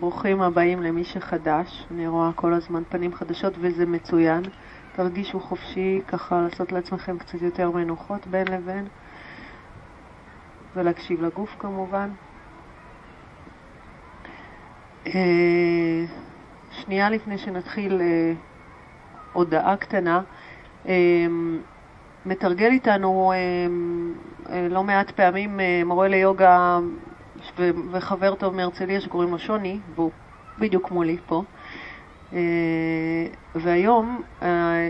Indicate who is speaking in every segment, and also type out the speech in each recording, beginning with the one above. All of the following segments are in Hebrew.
Speaker 1: ברוכים הבאים למי שחדש. אני רואה כל הזמן פנים חדשות וזה מצוין. תרגישו חופשי ככה לעשות לעצמכם קצת יותר מנוחות בין לבין ולהקשיב לגוף כמובן. אה, שנייה לפני שנתחיל אה, הודעה קטנה. אה, מתרגל איתנו לא מעט פעמים מורה ליוגה וחבר טוב מהרצליה שקוראים לו שוני, והוא בדיוק מולי פה. והיום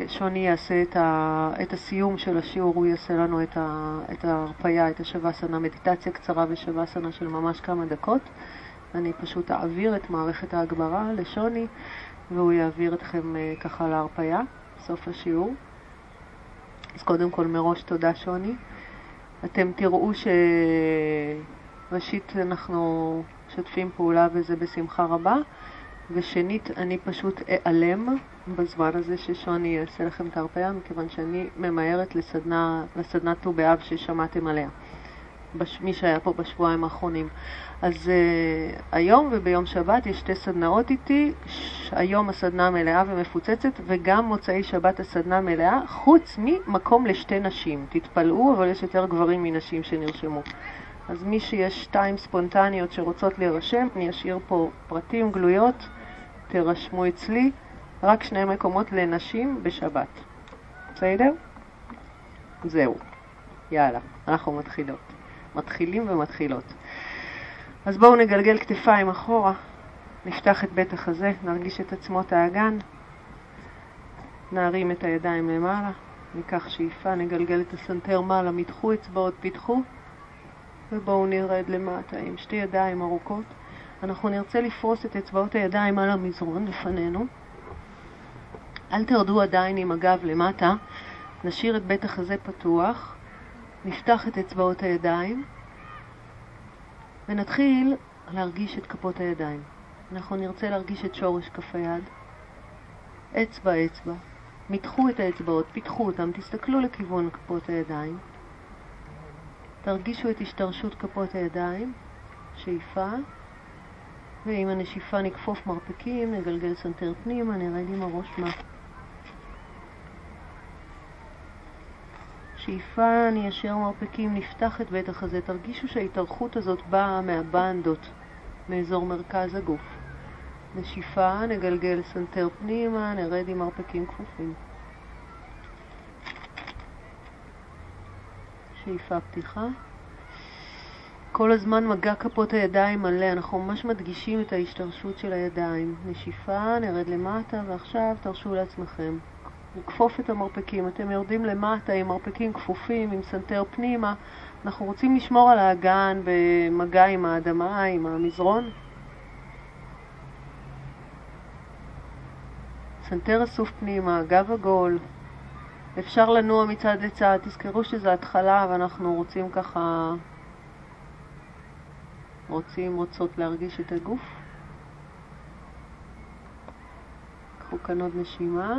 Speaker 1: שוני יעשה את, ה, את הסיום של השיעור, הוא יעשה לנו את, ה, את ההרפאיה, את השווסנה, מדיטציה קצרה ושווסנה של ממש כמה דקות. אני פשוט אעביר את מערכת ההגברה לשוני, והוא יעביר אתכם אה, ככה להרפאיה, בסוף השיעור. אז קודם כל מראש תודה שוני. אתם תראו שראשית אנחנו משתפים פעולה וזה בשמחה רבה, ושנית אני פשוט אעלם בזמן הזה ששוני יעשה לכם את ההרפאיה, מכיוון שאני ממהרת לסדנה, לסדנת ט"ו באב ששמעתם עליה. בש... מי שהיה פה בשבועיים האחרונים. אז uh, היום וביום שבת יש שתי סדנאות איתי, ש... היום הסדנה מלאה ומפוצצת וגם מוצאי שבת הסדנה מלאה, חוץ ממקום לשתי נשים. תתפלאו, אבל יש יותר גברים מנשים שנרשמו. אז מי שיש שתיים ספונטניות שרוצות להירשם, אני אשאיר פה פרטים גלויות, תירשמו אצלי, רק שני מקומות לנשים בשבת. בסדר? זהו. יאללה, אנחנו מתחילות. מתחילים ומתחילות. אז בואו נגלגל כתפיים אחורה, נפתח את בית החזה, נרגיש את עצמות האגן, נרים את הידיים למעלה, ניקח שאיפה, נגלגל את הסנטר מעלה, מתחו אצבעות, פיתחו, ובואו נרד למטה עם שתי ידיים ארוכות. אנחנו נרצה לפרוס את אצבעות הידיים על המזרון לפנינו. אל תרדו עדיין עם הגב למטה, נשאיר את בית החזה פתוח, נפתח את אצבעות הידיים. ונתחיל להרגיש את כפות הידיים. אנחנו נרצה להרגיש את שורש כף היד, אצבע אצבע, מתחו את האצבעות, פתחו אותם, תסתכלו לכיוון כפות הידיים, תרגישו את השתרשות כפות הידיים, שאיפה, ועם הנשיפה נכפוף מרפקים, נגלגל סנטר פנימה, נרד עם הראש מטה. שאיפה ניישר מרפקים, נפתח את בית החזה. תרגישו שההתארכות הזאת באה מהבנדהות, מאזור מרכז הגוף. נשיפה, נגלגל סנטר פנימה, נרד עם מרפקים כפופים. שאיפה פתיחה. כל הזמן מגע כפות הידיים מלא, אנחנו ממש מדגישים את ההשתרשות של הידיים. נשיפה, נרד למטה, ועכשיו תרשו לעצמכם לכפוף את המרפקים. אתם יורדים למטה עם מרפקים כפופים, עם סנטר פנימה. אנחנו רוצים לשמור על האגן במגע עם האדמה, עם המזרון. סנטר אסוף פנימה, גב עגול. אפשר לנוע מצד לצד, תזכרו שזו התחלה ואנחנו רוצים ככה, רוצים, רוצות להרגיש את הגוף. קחו כאן עוד נשימה.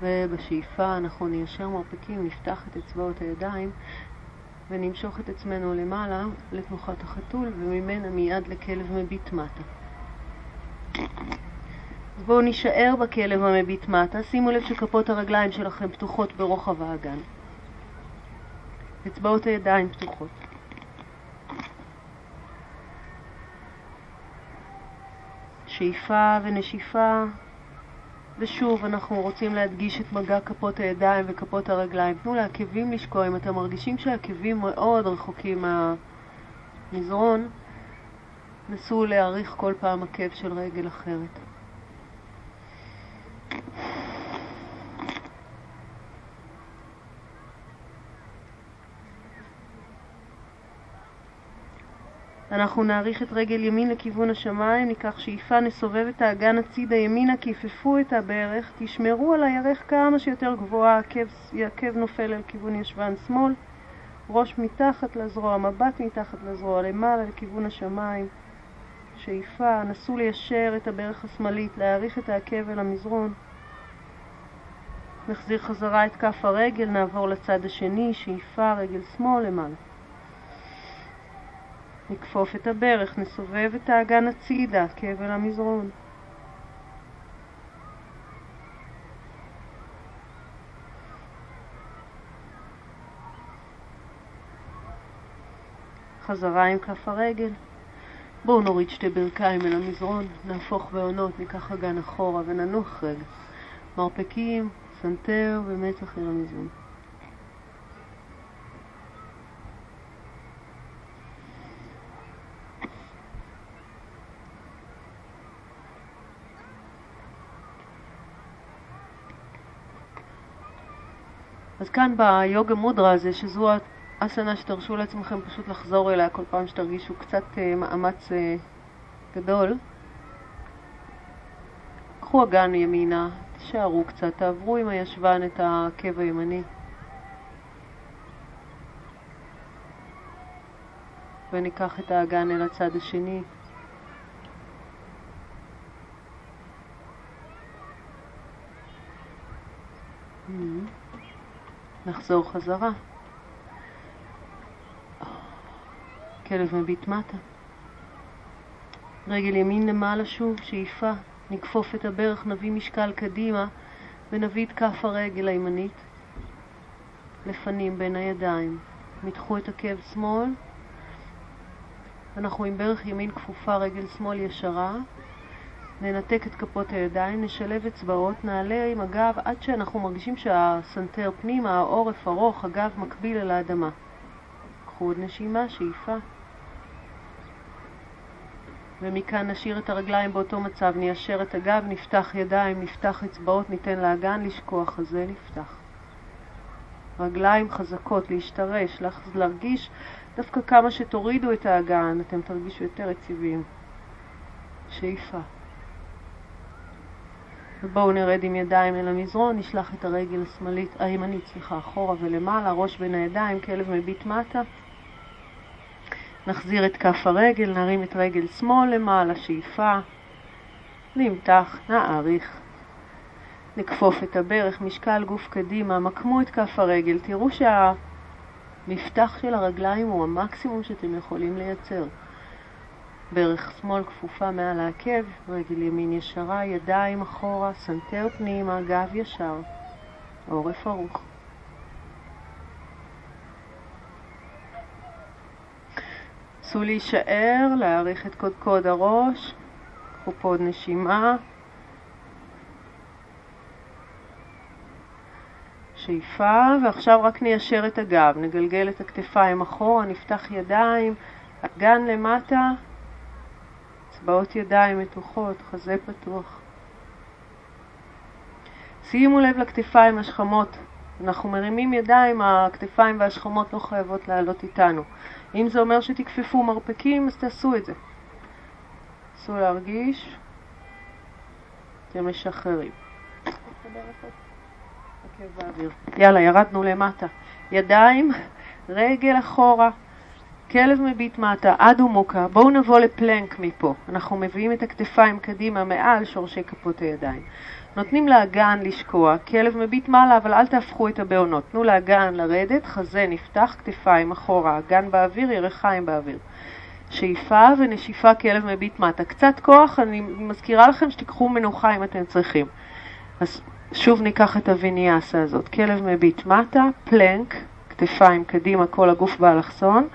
Speaker 1: ובשאיפה אנחנו ניישר מרפקים, נפתח את אצבעות הידיים ונמשוך את עצמנו למעלה לתנוחת החתול וממנה מיד לכלב מביט מטה. אז בואו נישאר בכלב המביט מטה, שימו לב שכפות הרגליים שלכם פתוחות ברוחב האגן. אצבעות הידיים פתוחות. שאיפה ונשיפה ושוב, אנחנו רוצים להדגיש את מגע כפות הידיים וכפות הרגליים. תנו לעקבים לשקוע. אם אתם מרגישים שהעקבים מאוד רחוקים מהמזרון, נסו להעריך כל פעם עקב של רגל אחרת. אנחנו נאריך את רגל ימין לכיוון השמיים, ניקח שאיפה, נסובב את האגן הצידה ימינה, כיפפו את הברך, תשמרו על הירך כמה שיותר גבוהה, העקב נופל אל כיוון ישבן שמאל, ראש מתחת לזרוע, מבט מתחת לזרוע, למעלה לכיוון השמיים, שאיפה, נסו ליישר את הברך השמאלית, להאריך את העקב אל המזרון, נחזיר חזרה את כף הרגל, נעבור לצד השני, שאיפה, רגל שמאל למעלה. נכפוף את הברך, נסובב את האגן הצידה, כאבל המזרון. חזרה עם כף הרגל. בואו נוריד שתי ברכיים אל המזרון, נהפוך בהונות, ניקח אגן אחורה וננוח רגע. מרפקים, סנטר ומצח אל המזרון. אז כאן ביוגה מודרה הזה, שזו אסנה שתרשו לעצמכם פשוט לחזור אליה כל פעם שתרגישו קצת uh, מאמץ uh, גדול. קחו אגן ימינה, תישארו קצת, תעברו עם הישבן את העקב הימני. וניקח את האגן אל הצד השני. Mm-hmm. נחזור חזרה. כלב מביט מטה. רגל ימין למעלה שוב, שאיפה. נכפוף את הברך, נביא משקל קדימה ונביא את כף הרגל הימנית לפנים בין הידיים. מתחו את עקב שמאל. אנחנו עם ברך ימין כפופה, רגל שמאל ישרה. ננתק את כפות הידיים, נשלב אצבעות, נעלה עם הגב עד שאנחנו מרגישים שהסנטר פנימה, העורף ארוך, הגב מקביל אל האדמה. קחו עוד נשימה, שאיפה. ומכאן נשאיר את הרגליים באותו מצב, ניישר את הגב, נפתח ידיים, נפתח אצבעות, ניתן לאגן לשקוע, חזה נפתח. רגליים חזקות, להשתרש, להרגיש דווקא כמה שתורידו את האגן, אתם תרגישו יותר יציבים. שאיפה. ובואו נרד עם ידיים אל המזרון, נשלח את הרגל השמאלית, הימנית, סליחה, אחורה ולמעלה, ראש בין הידיים, כלב מביט מטה. נחזיר את כף הרגל, נרים את רגל שמאל למעלה, שאיפה. נמתח, נעריך. נכפוף את הברך, משקל גוף קדימה, מקמו את כף הרגל. תראו שהמפתח של הרגליים הוא המקסימום שאתם יכולים לייצר. ברך שמאל כפופה מעל העקב, רגל ימין ישרה, ידיים אחורה, סנטר פנימה, גב ישר, עורף ארוך. נסו להישאר, להאריך את קודקוד הראש, קחו פה עוד נשימה. שאיפה, ועכשיו רק ניישר את הגב, נגלגל את הכתפיים אחורה, נפתח ידיים, אגן למטה, אצבעות ידיים מתוחות, חזה פתוח. שימו לב לכתפיים השכמות. אנחנו מרימים ידיים, הכתפיים והשכמות לא חייבות לעלות איתנו. אם זה אומר שתכפפו מרפקים, אז תעשו את זה. תעשו להרגיש. אתם משחררים. יאללה, ירדנו למטה. ידיים, רגל אחורה. כלב מביט מטה, עד ומוקה, בואו נבוא לפלנק מפה. אנחנו מביאים את הכתפיים קדימה מעל שורשי כפות הידיים. נותנים לאגן לשקוע, כלב מביט מעלה, אבל אל תהפכו את הבעונות. תנו לאגן לרדת, חזה נפתח, כתפיים אחורה, אגן באוויר, ירחיים באוויר. שאיפה ונשיפה, כלב מביט מטה. קצת כוח, אני מזכירה לכם שתיקחו מנוחה אם אתם צריכים. אז שוב ניקח את הוויניאסה הזאת. כלב מביט מטה, פלנק, כתפיים קדימה, כל הגוף באלכסון.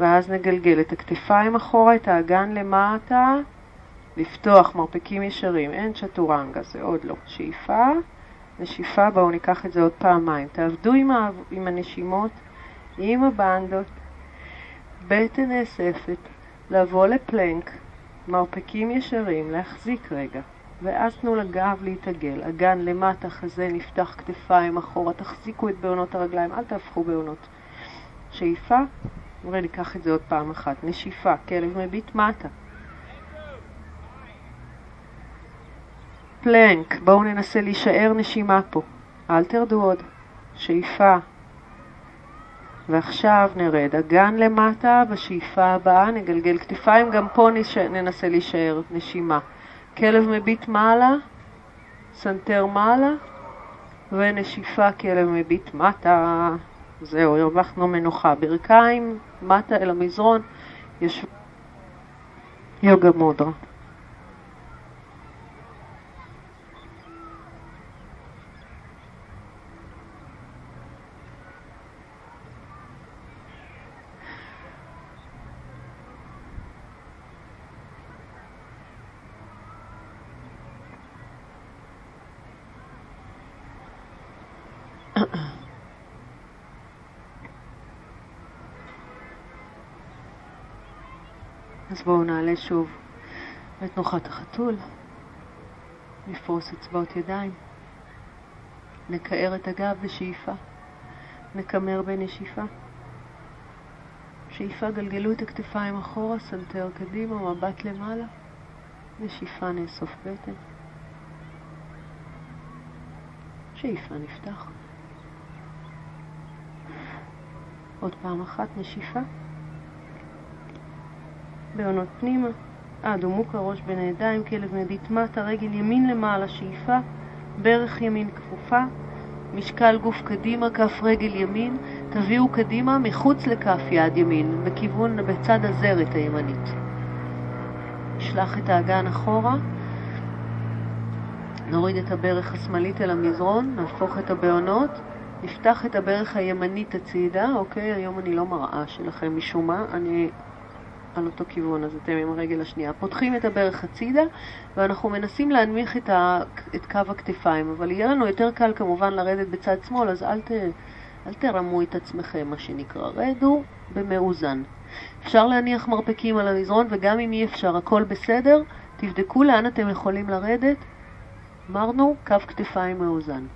Speaker 1: ואז נגלגל את הכתפיים אחורה, את האגן למטה, לפתוח מרפקים ישרים, אין צ'טורנגה, זה עוד לא. שאיפה, נשיפה, בואו ניקח את זה עוד פעמיים. תעבדו עם, ה... עם הנשימות, עם הבנדות, בטן נאספת, לבוא לפלנק, מרפקים ישרים, להחזיק רגע, ואז תנו לגב להתעגל. אגן למטה, חזה נפתח, כתפיים אחורה, תחזיקו את בעונות הרגליים, אל תהפכו בעונות. שאיפה, בואו ניקח את זה עוד פעם אחת. נשיפה, כלב מביט מטה. פלנק, בואו ננסה להישאר נשימה פה. אל תרדו עוד. שאיפה. ועכשיו נרד אגן למטה, בשאיפה הבאה נגלגל כתפיים, גם פה נש... ננסה להישאר נשימה. כלב מביט מעלה, סנטר מעלה, ונשיפה כלב מביט מטה. זהו, הרווחנו מנוחה. ברכיים, מטה אל המזרון, יש יוגה מודרה. אז בואו נעלה שוב לתנוחת החתול, נפרוס אצבעות ידיים, נקער את הגב בשאיפה, נקמר בנשיפה. שאיפה גלגלו את הכתפיים אחורה, סנטר קדימה, מבט למעלה, נשיפה נאסוף בטן. שאיפה נפתח. עוד פעם אחת נשיפה. בעונות פנימה, עד עמוק הראש בין הידיים, כלב מביט מטה, רגל ימין למעלה, שאיפה, ברך ימין כפופה, משקל גוף קדימה, כף רגל ימין, תביאו קדימה מחוץ לכף יד ימין, בכיוון, בצד הזרת הימנית. נשלח את האגן אחורה, נוריד את הברך השמאלית אל המזרון, נהפוך את הבעונות, נפתח את הברך הימנית הצידה, אוקיי? היום אני לא מראה שלכם משום מה, אני על אותו כיוון, אז אתם עם הרגל השנייה. פותחים את הברך הצידה, ואנחנו מנסים להנמיך את, ה, את קו הכתפיים, אבל יהיה לנו יותר קל כמובן לרדת בצד שמאל, אז אל, ת, אל תרמו את עצמכם, מה שנקרא. רדו במאוזן. אפשר להניח מרפקים על המזרון, וגם אם אי אפשר, הכל בסדר, תבדקו לאן אתם יכולים לרדת. אמרנו, קו כתפיים מאוזן.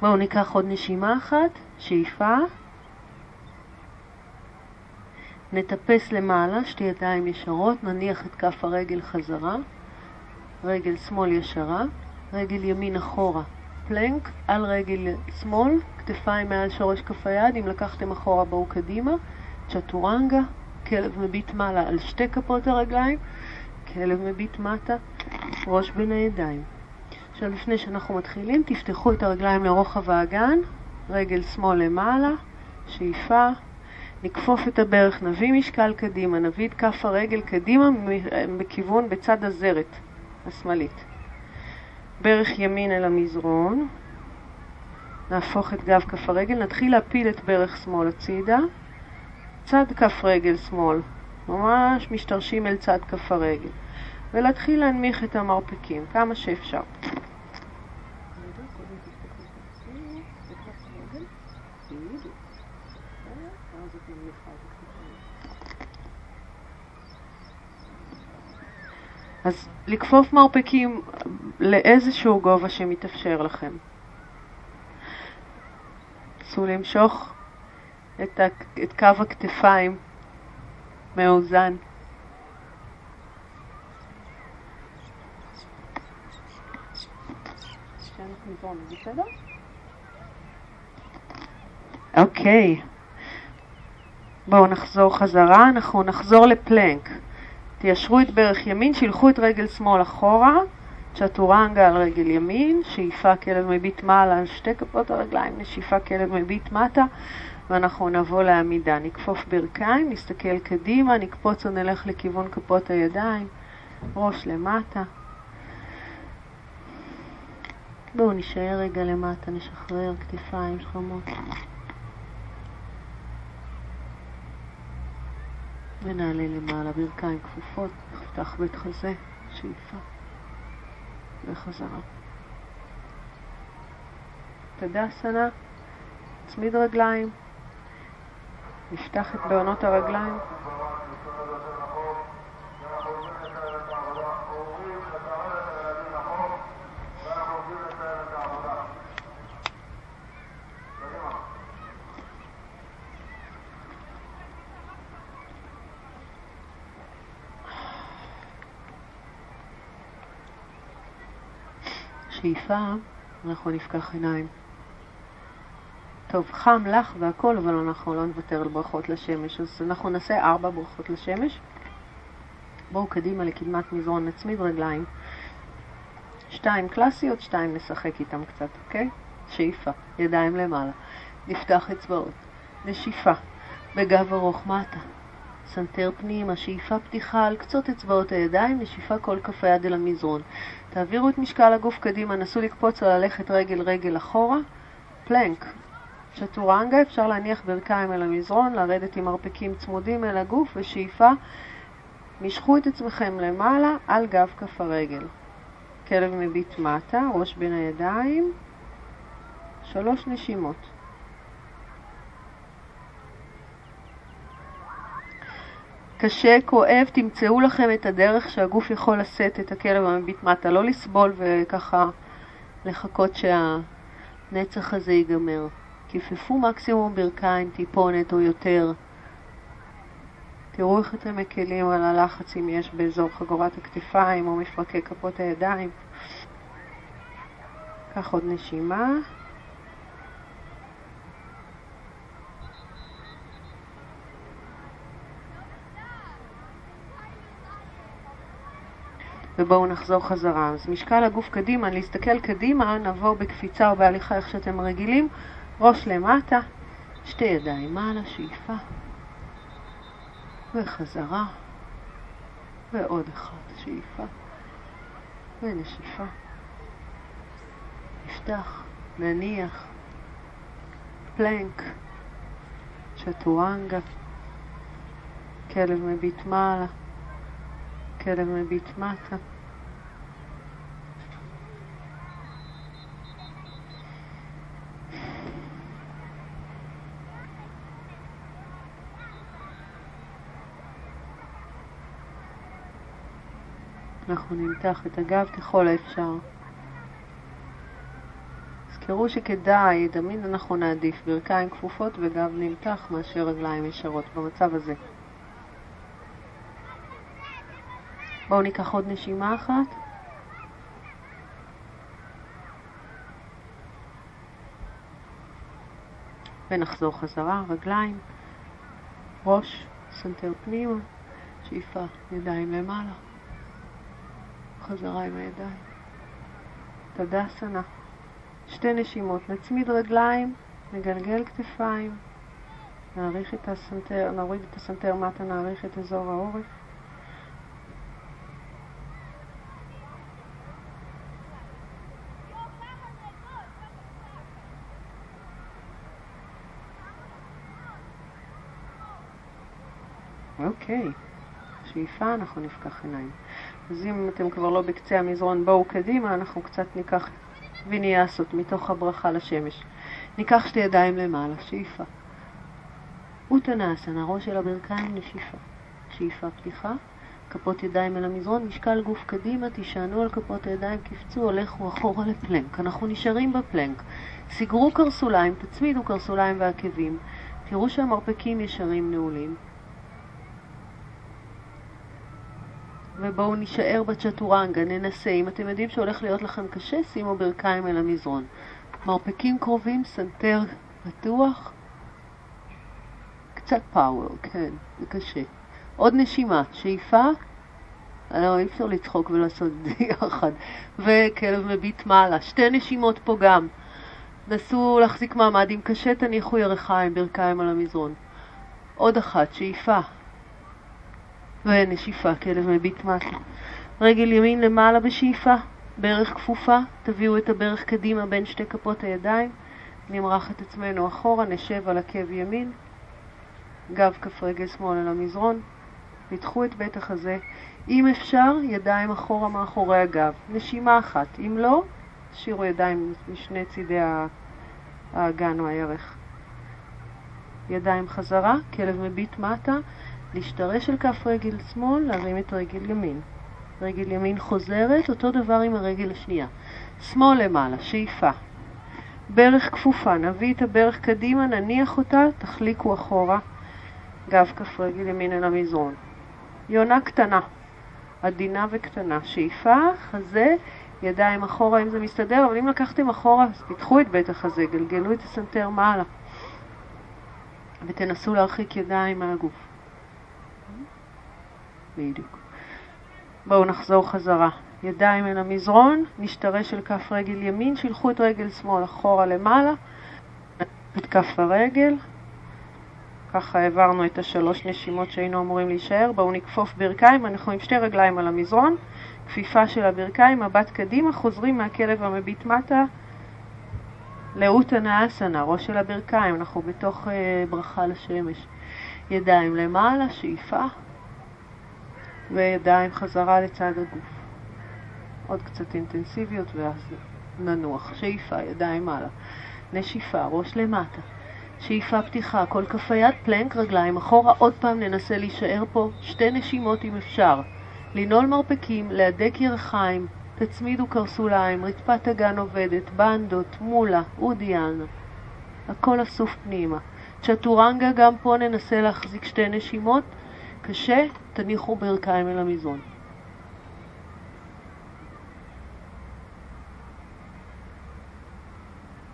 Speaker 1: בואו ניקח עוד נשימה אחת, שאיפה. נטפס למעלה, שתי ידיים ישרות, נניח את כף הרגל חזרה, רגל שמאל ישרה, רגל ימין אחורה, פלנק, על רגל שמאל, כתפיים מעל שורש כף היד, אם לקחתם אחורה בואו קדימה, צ'טורנגה, כלב מביט מעלה על שתי כפות הרגליים, כלב מביט מטה, ראש בין הידיים. עכשיו לפני שאנחנו מתחילים, תפתחו את הרגליים לרוחב האגן, רגל שמאל למעלה, שאיפה, נכפוף את הברך, נביא משקל קדימה, נביא את כף הרגל קדימה בכיוון בצד הזרת השמאלית. ברך ימין אל המזרון, נהפוך את גב כף הרגל, נתחיל להפיל את ברך שמאל הצידה, צד כף רגל שמאל, ממש משתרשים אל צד כף הרגל, ולהתחיל להנמיך את המרפקים כמה שאפשר. לכפוף מרפקים לאיזשהו גובה שמתאפשר לכם. נסו למשוך את, ה, את קו הכתפיים מאוזן. אוקיי, בואו נחזור חזרה, אנחנו נחזור לפלנק. תיישרו את ברך ימין, שילחו את רגל שמאל אחורה, צ'טורנגה על רגל ימין, שאיפה כלב מביט מעלה על שתי כפות הרגליים, נשיפה כלב מביט מטה, ואנחנו נבוא לעמידה. נכפוף ברכיים, נסתכל קדימה, נקפוץ ונלך לכיוון כפות הידיים, ראש למטה. בואו נשאר רגע למטה, נשחרר כתפיים חמות. ונעלה למעלה, ברכיים כפופות, נפתח בית חזה, שאיפה, וחזרה. תדסנה, צמיד רגליים, נפתח את בעונות הרגליים. שאיפה, אנחנו נפקח עיניים. טוב, חם לך והכל, אבל אנחנו לא נוותר על ברכות לשמש. אז אנחנו נעשה ארבע ברכות לשמש. בואו קדימה לקדמת מזרון, נצמיד רגליים. שתיים קלאסיות, שתיים נשחק איתם קצת, אוקיי? שאיפה, ידיים למעלה. נפתח אצבעות. נשיפה, בגב ארוך מטה. סנטר פנימה, שאיפה פתיחה על קצות אצבעות הידיים, נשיפה כל כף היד אל המזרון. תעבירו את משקל הגוף קדימה, נסו לקפוץ או ללכת רגל רגל אחורה. פלנק. צ'טורנגה, אפשר להניח ברכיים אל המזרון, לרדת עם מרפקים צמודים אל הגוף, ושאיפה, משכו את עצמכם למעלה על גב כף הרגל. כלב מביט מטה, ראש בין הידיים, שלוש נשימות. קשה, כואב, תמצאו לכם את הדרך שהגוף יכול לשאת את הכלב המביט מטה, לא לסבול וככה לחכות שהנצח הזה ייגמר. כיפפו מקסימום ברכיים, טיפונת או יותר. תראו איך אתם מקלים על הלחץ אם יש באזור חגורת הכתפיים או מפרקי כפות הידיים. קח עוד נשימה. ובואו נחזור חזרה. אז משקל הגוף קדימה, להסתכל קדימה, נעבור בקפיצה או בהליכה איך שאתם רגילים, ראש למטה, שתי ידיים מעלה, שאיפה, וחזרה, ועוד אחת, שאיפה, ונשיפה. נפתח, נניח, פלנק, צ'טורנגה, כלב מביט מעלה. כלב מביט מטה. אנחנו נמתח את הגב ככל האפשר. זכרו שכדאי, תמיד אנחנו נעדיף ברכיים כפופות וגב נמתח מאשר רגליים ישרות במצב הזה. בואו ניקח עוד נשימה אחת. ונחזור חזרה, רגליים, ראש, סנטר פנימה, שאיפה, ידיים למעלה, חזרה עם הידיים. תדאסנה. שתי נשימות, נצמיד רגליים, נגלגל כתפיים, נאריך את הסנטר, נוריד את הסנטר מטה, נאריך את אזור העורף. אוקיי, שאיפה, אנחנו נפקח עיניים. אז אם אתם כבר לא בקצה המזרון, בואו קדימה, אנחנו קצת ניקח ויניאסות מתוך הברכה לשמש. ניקח שתי ידיים למעלה, שאיפה. אוטנאסנה, ראש של הברכיים, נשיפה. שאיפה פתיחה, כפות ידיים אל המזרון, משקל גוף קדימה, תישענו על כפות הידיים, קפצו, הולכו אחורה לפלנק. אנחנו נשארים בפלנק. סגרו קרסוליים, תצמידו קרסוליים ועקבים. תראו שהמרפקים ישרים נעולים. ובואו נישאר בצ'טורנגה, ננסה. אם אתם יודעים שהולך להיות לכם קשה, שימו ברכיים אל המזרון. מרפקים קרובים, סנטר פתוח. קצת power, כן, זה קשה. עוד נשימה, שאיפה. לא, אי אפשר לצחוק ולעשות את זה יחד. וכלב מביט מעלה. שתי נשימות פה גם. נסו להחזיק מעמד. אם קשה, תניחו ירחיים, ברכיים על המזרון. עוד אחת, שאיפה. ונשיפה, כלב מביט מטה. רגל ימין למעלה בשאיפה, ברך כפופה, תביאו את הברך קדימה בין שתי כפות הידיים, נמרח את עצמנו אחורה, נשב על עקב ימין, גב כף רגל שמאל על המזרון, פיתחו את בית החזה. אם אפשר, ידיים אחורה מאחורי הגב. נשימה אחת. אם לא, תשאירו ידיים משני צידי האגן או הירך. ידיים חזרה, כלב מביט מטה, להשתרש על כף רגל שמאל, להרים את רגל ימין. רגל ימין חוזרת, אותו דבר עם הרגל השנייה. שמאל למעלה, שאיפה. ברך כפופה, נביא את הברך קדימה, נניח אותה, תחליקו אחורה, גב כף רגל ימין אל המזרון. יונה קטנה, עדינה וקטנה, שאיפה, חזה, ידיים אחורה אם זה מסתדר, אבל אם לקחתם אחורה, אז פיתחו את בית החזה, גלגלו את הסנטר מעלה. ותנסו להרחיק ידיים מהגוף. בדיוק. בואו נחזור חזרה. ידיים אל המזרון, נשתרש אל כף רגל ימין, שילחו את רגל שמאל אחורה למעלה, את כף הרגל. ככה העברנו את השלוש נשימות שהיינו אמורים להישאר. בואו נכפוף ברכיים, אנחנו עם שתי רגליים על המזרון, כפיפה של הברכיים, מבט קדימה, חוזרים מהכלב המביט מטה לאוטה נאסנה, ראש של הברכיים, אנחנו בתוך uh, ברכה לשמש. ידיים למעלה, שאיפה, וידיים חזרה לצד הגוף. עוד קצת אינטנסיביות ואז ננוח. שאיפה, ידיים מעלה. נשיפה, ראש למטה. שאיפה פתיחה, כל כף היד, פלנק, רגליים אחורה, עוד פעם ננסה להישאר פה, שתי נשימות אם אפשר. לנעול מרפקים, להדק ירחיים, תצמידו קרסוליים, רצפת הגן עובדת, בנדות, מולה, אודיאן. הכל אסוף פנימה. צ'טורנגה, גם פה ננסה להחזיק שתי נשימות. קשה, תניחו ברכיים אל המזרון.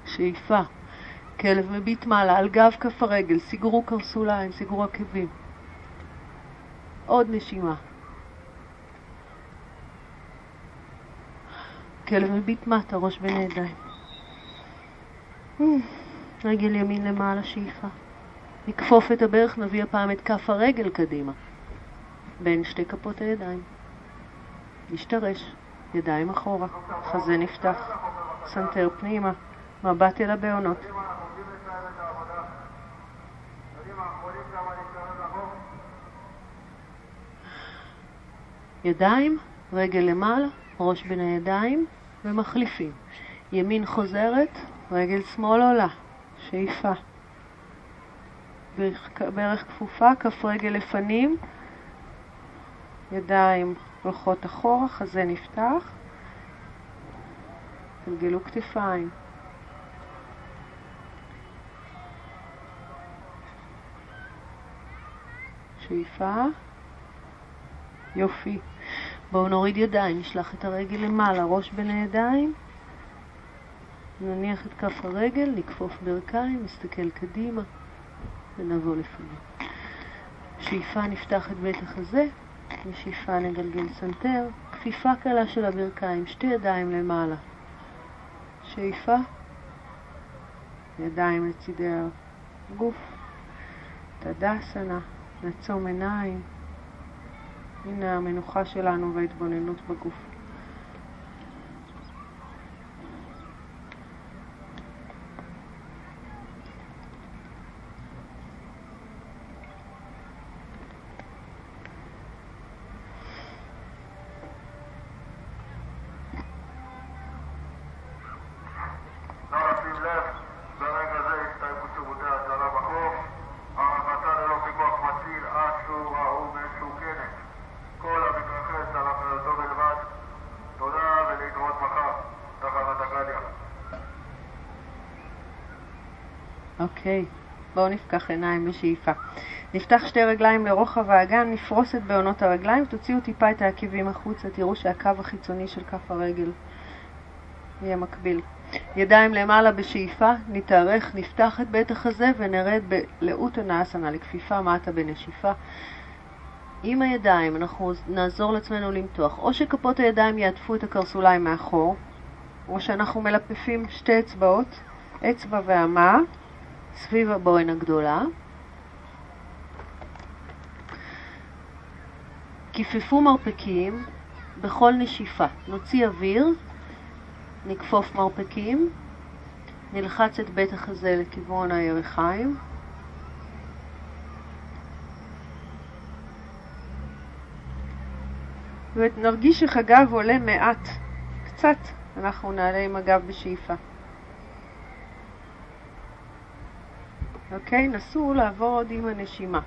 Speaker 1: שאיפה. כלב מביט מעלה, על גב כף הרגל, סגרו קרסוליים, סגרו עקבים. עוד נשימה. כלב מביט מטה, ראש בין הידיים. רגל ימין למעלה, שאיפה. נכפוף את הברך, נביא הפעם את כף הרגל קדימה. בין שתי כפות הידיים. נשתרש, ידיים אחורה, חזה נפתח, סנטר פנימה, מבט אל הבהונות. ידיים, רגל למעלה, ראש בין הידיים ומחליפים. ימין חוזרת, רגל שמאל עולה, שאיפה. ברך כפופה, כף רגל לפנים, ידיים הולכות אחורה, חזה נפתח, גלגלו כתפיים. שאיפה, יופי. בואו נוריד ידיים, נשלח את הרגל למעלה, ראש בין הידיים, נניח את כף הרגל, נכפוף ברכיים, נסתכל קדימה ונבוא לפנים. שאיפה נפתח את בית החזה, ושאיפה נגלגל סנטר, כפיפה קלה של הברכיים, שתי ידיים למעלה. שאיפה, ידיים לצידי הגוף, טדאסנה, נעצום עיניים. הנה המנוחה שלנו וההתבוננות בגוף. בואו נפקח עיניים בשאיפה. נפתח שתי רגליים לרוחב האגן, נפרוס את בעונות הרגליים, תוציאו טיפה את העקבים החוצה, תראו שהקו החיצוני של כף הרגל יהיה מקביל. ידיים למעלה בשאיפה, נתארך, נפתח את בית החזה ונרד בלאות הנאסנה, לכפיפה מטה בנשיפה. עם הידיים אנחנו נעזור לעצמנו למתוח, או שכפות הידיים יעטפו את הקרסוליים מאחור, או שאנחנו מלפפים שתי אצבעות, אצבע ואמה, סביב הבוהן הגדולה. כיפפו מרפקים בכל נשיפה. נוציא אוויר, נכפוף מרפקים, נלחץ את בית החזה לכיוון הירכיים. ונרגיש הגב עולה מעט, קצת, אנחנו נעלה עם הגב בשאיפה. אוקיי? נסו לעבוד עם הנשימה.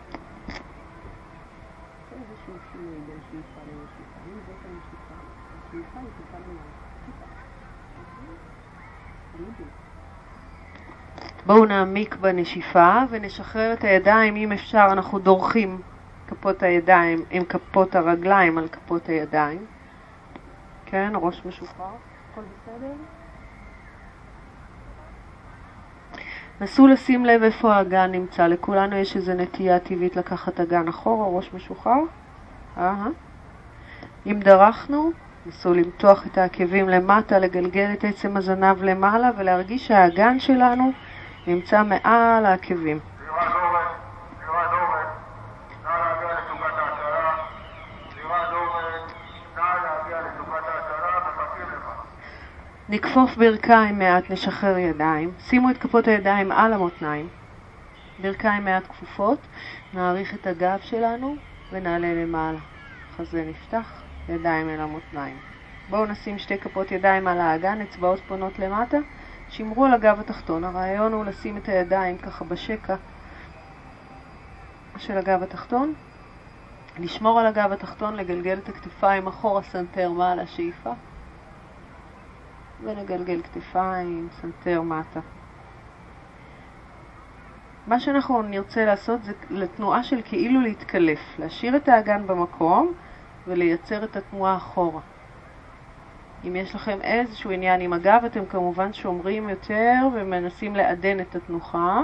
Speaker 1: בואו נעמיק בנשיפה ונשחרר את הידיים, אם אפשר אנחנו דורכים כפות הידיים עם כפות הרגליים על כפות הידיים. כן, ראש משוחרר, הכל בסדר? נסו לשים לב איפה האגן נמצא. לכולנו יש איזו נטייה טבעית לקחת אגן אחורה, ראש משוחרר. אהה. אם דרכנו, נסו למתוח את העקבים למטה, לגלגל את עצם הזנב למעלה ולהרגיש שהאגן שלנו נמצא מעל העקבים. נכפוף ברכיים מעט, נשחרר ידיים. שימו את כפות הידיים על המותניים. ברכיים מעט כפופות, נאריך את הגב שלנו ונעלה למעלה. חזה נפתח, ידיים אל המותניים. בואו נשים שתי כפות ידיים על האגן, אצבעות פונות למטה, שמרו על הגב התחתון. הרעיון הוא לשים את הידיים ככה בשקע של הגב התחתון, לשמור על הגב התחתון, לגלגל את הכתפיים אחורה, סנטר מעלה, שאיפה. ונגלגל כתפיים, סנטר מטה. מה שאנחנו נרצה לעשות זה לתנועה של כאילו להתקלף, להשאיר את האגן במקום ולייצר את התנועה אחורה. אם יש לכם איזשהו עניין עם הגב, אתם כמובן שומרים יותר ומנסים לעדן את התנוחה,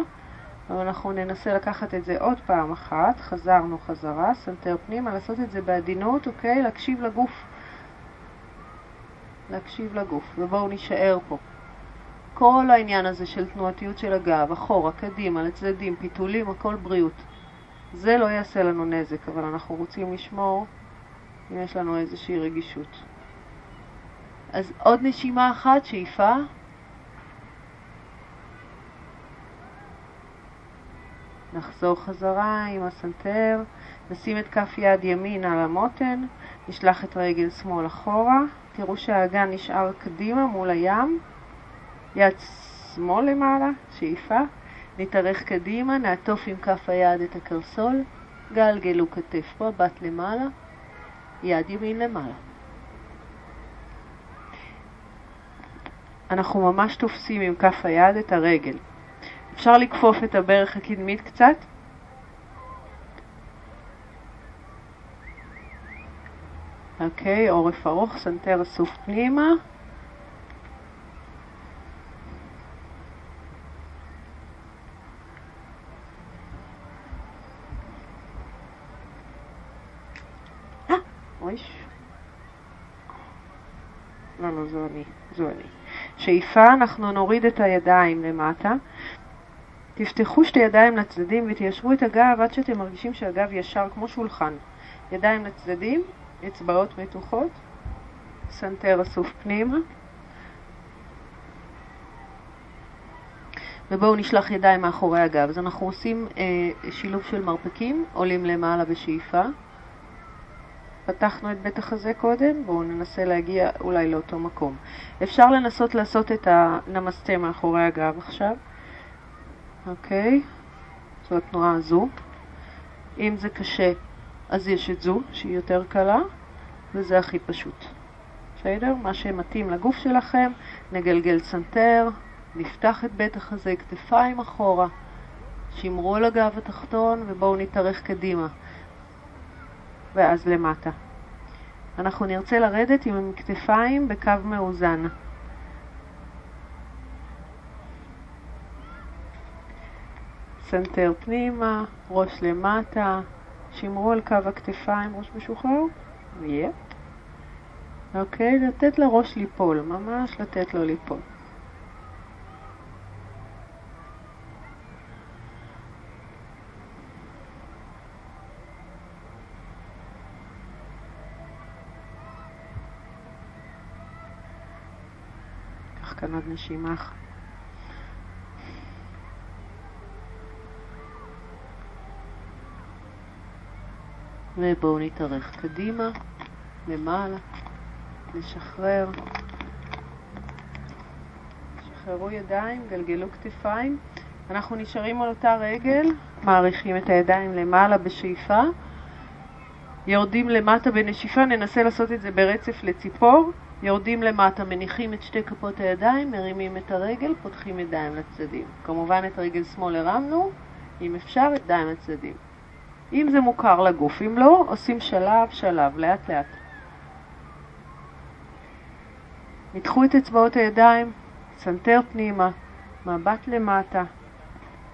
Speaker 1: אבל אנחנו ננסה לקחת את זה עוד פעם אחת, חזרנו חזרה, סנטר פנימה, לעשות את זה בעדינות, אוקיי? להקשיב לגוף. להקשיב לגוף, ובואו נישאר פה. כל העניין הזה של תנועתיות של הגב, אחורה, קדימה, לצדדים, פיתולים, הכל בריאות. זה לא יעשה לנו נזק, אבל אנחנו רוצים לשמור אם יש לנו איזושהי רגישות. אז עוד נשימה אחת, שאיפה. נחזור חזרה עם הסנטר, נשים את כף יד ימין על המותן, נשלח את רגל שמאל אחורה, תראו שהאגן נשאר קדימה מול הים, יד שמאל למעלה, שאיפה, נתארך קדימה, נעטוף עם כף היד את הקרסול, גלגלו כתף פה, בת למעלה, יד ימין למעלה. אנחנו ממש תופסים עם כף היד את הרגל. אפשר לכפוף את הברך הקדמית קצת, אוקיי, עורף ארוך, סנטר אסוף פנימה. אה, לא, לא, זו אני, זו אני. שאיפה, אנחנו נוריד את הידיים למטה. תפתחו שתי ידיים לצדדים ותיישרו את הגב עד שאתם מרגישים שהגב ישר כמו שולחן. ידיים לצדדים, אצבעות מתוחות, סנטר אסוף פנימה. ובואו נשלח ידיים מאחורי הגב. אז אנחנו עושים אה, שילוב של מרפקים, עולים למעלה בשאיפה. פתחנו את בית החזה קודם, בואו ננסה להגיע אולי לאותו מקום. אפשר לנסות לעשות את הנמסטה מאחורי הגב עכשיו. אוקיי? זו התנועה הזו. אם זה קשה, אז יש את זו, שהיא יותר קלה, וזה הכי פשוט. בסדר? מה שמתאים לגוף שלכם, נגלגל סנטר, נפתח את בית החזה, כתפיים אחורה, שמרו על הגב התחתון ובואו נתארך קדימה, ואז למטה. אנחנו נרצה לרדת עם כתפיים בקו מאוזן. סנטר פנימה, ראש למטה, שמרו על קו הכתפיים, ראש משוחרר, ויהיה. אוקיי, לתת לראש ליפול, ממש לתת לו ליפול. כאן עוד נשימה אחת. ובואו נתארך קדימה, למעלה, נשחרר. שחררו ידיים, גלגלו כתפיים. אנחנו נשארים על אותה רגל, מעריכים את הידיים למעלה בשאיפה, יורדים למטה בנשיפה, ננסה לעשות את זה ברצף לציפור, יורדים למטה, מניחים את שתי כפות הידיים, מרימים את הרגל, פותחים ידיים לצדדים. כמובן את רגל שמאל הרמנו, אם אפשר, ידיים לצדדים. אם זה מוכר לגוף, אם לא, עושים שלב שלב, לאט לאט. מתחו את אצבעות הידיים, סנטר פנימה, מבט למטה,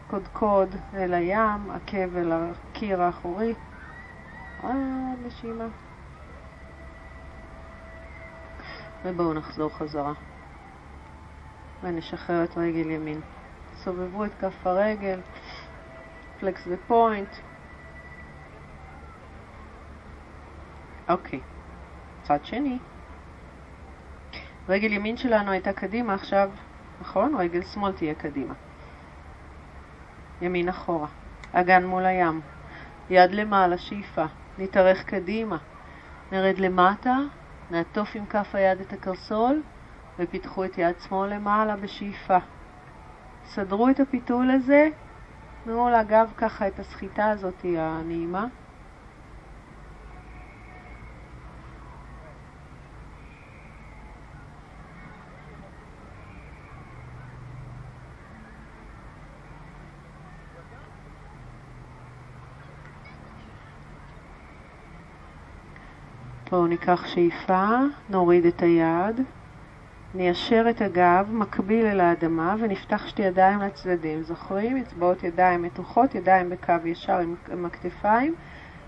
Speaker 1: קודקוד אל הים, עקב אל הקיר האחורי. עוד נשימה. ובואו נחזור חזרה. ונשחרר את רגל ימין. סובבו את כף הרגל, פלקס ופוינט. אוקיי, צד שני. רגל ימין שלנו הייתה קדימה, עכשיו, נכון? רגל שמאל תהיה קדימה. ימין אחורה. אגן מול הים. יד למעלה, שאיפה. נתארך קדימה. נרד למטה, נעטוף עם כף היד את הקרסול, ופיתחו את יד שמאל למעלה בשאיפה. סדרו את הפיתול הזה, תנו לגב ככה את הסחיטה הזאת הנעימה. ניקח שאיפה, נוריד את היד, ניישר את הגב מקביל אל האדמה ונפתח שתי ידיים לצדדים. זוכרים? אצבעות ידיים מתוחות, ידיים בקו ישר עם, עם הכתפיים,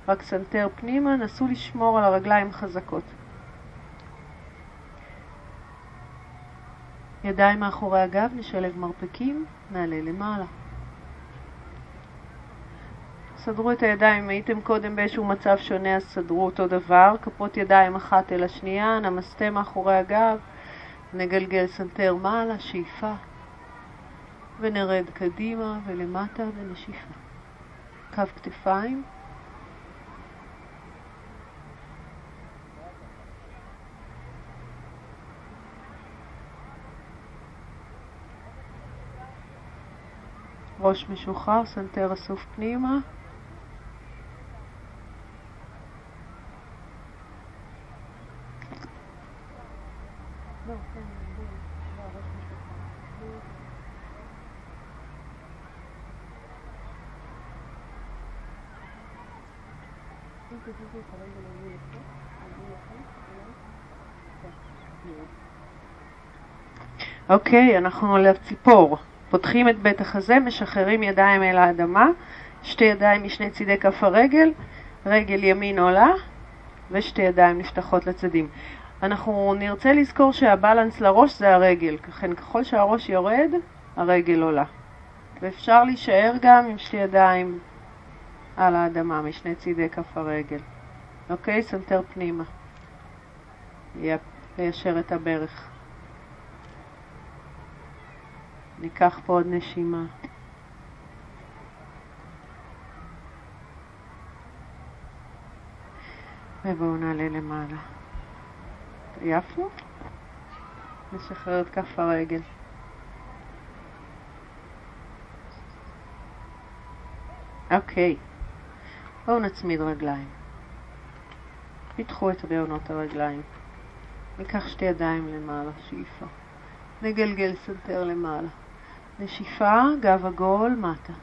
Speaker 1: רק סנטר פנימה, נסו לשמור על הרגליים חזקות. ידיים מאחורי הגב, נשלב מרפקים, נעלה למעלה. סדרו את הידיים, אם הייתם קודם באיזשהו מצב שונה אז סדרו אותו דבר, כפות ידיים אחת אל השנייה, נמסטה מאחורי הגב, נגלגל סנטר מעלה, שאיפה, ונרד קדימה ולמטה בנשיפה. קו כתפיים. ראש משוחרר, סנטר אסוף פנימה. אוקיי, אנחנו על הציפור. פותחים את בית החזה, משחררים ידיים אל האדמה, שתי ידיים משני צידי כף הרגל, רגל ימין עולה, ושתי ידיים נפתחות לצדים. אנחנו נרצה לזכור שה balance לראש זה הרגל, לכן ככל שהראש יורד, הרגל עולה. ואפשר להישאר גם עם שתי ידיים על האדמה משני צידי כף הרגל. אוקיי? סנטר פנימה. יפ, ליישר את הברך. ניקח פה עוד נשימה. ובואו נעלה למעלה. עייפנו? נשחרר את כף הרגל. אוקיי, בואו נצמיד רגליים. פתחו את בהונות הרגליים. ניקח שתי ידיים למעלה, שאיפה. נגלגל סנטר למעלה. נשיפה, גב עגול, מטה.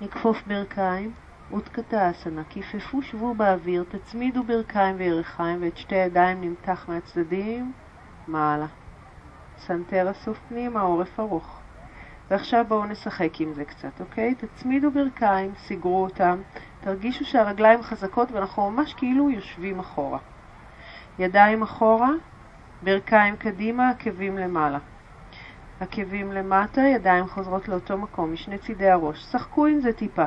Speaker 1: נכפוף ברכיים, אוטקטאסנה. כיפפו, שבו באוויר, תצמידו ברכיים וירכיים ואת שתי ידיים נמתח מהצדדים, מעלה. סנטר אסוף פנימה, עורף ארוך. ועכשיו בואו נשחק עם זה קצת, אוקיי? תצמידו ברכיים, סגרו אותם, תרגישו שהרגליים חזקות ואנחנו ממש כאילו יושבים אחורה. ידיים אחורה, ברכיים קדימה, עקבים למעלה. עקבים למטה, ידיים חוזרות לאותו מקום, משני צידי הראש. שחקו עם זה טיפה.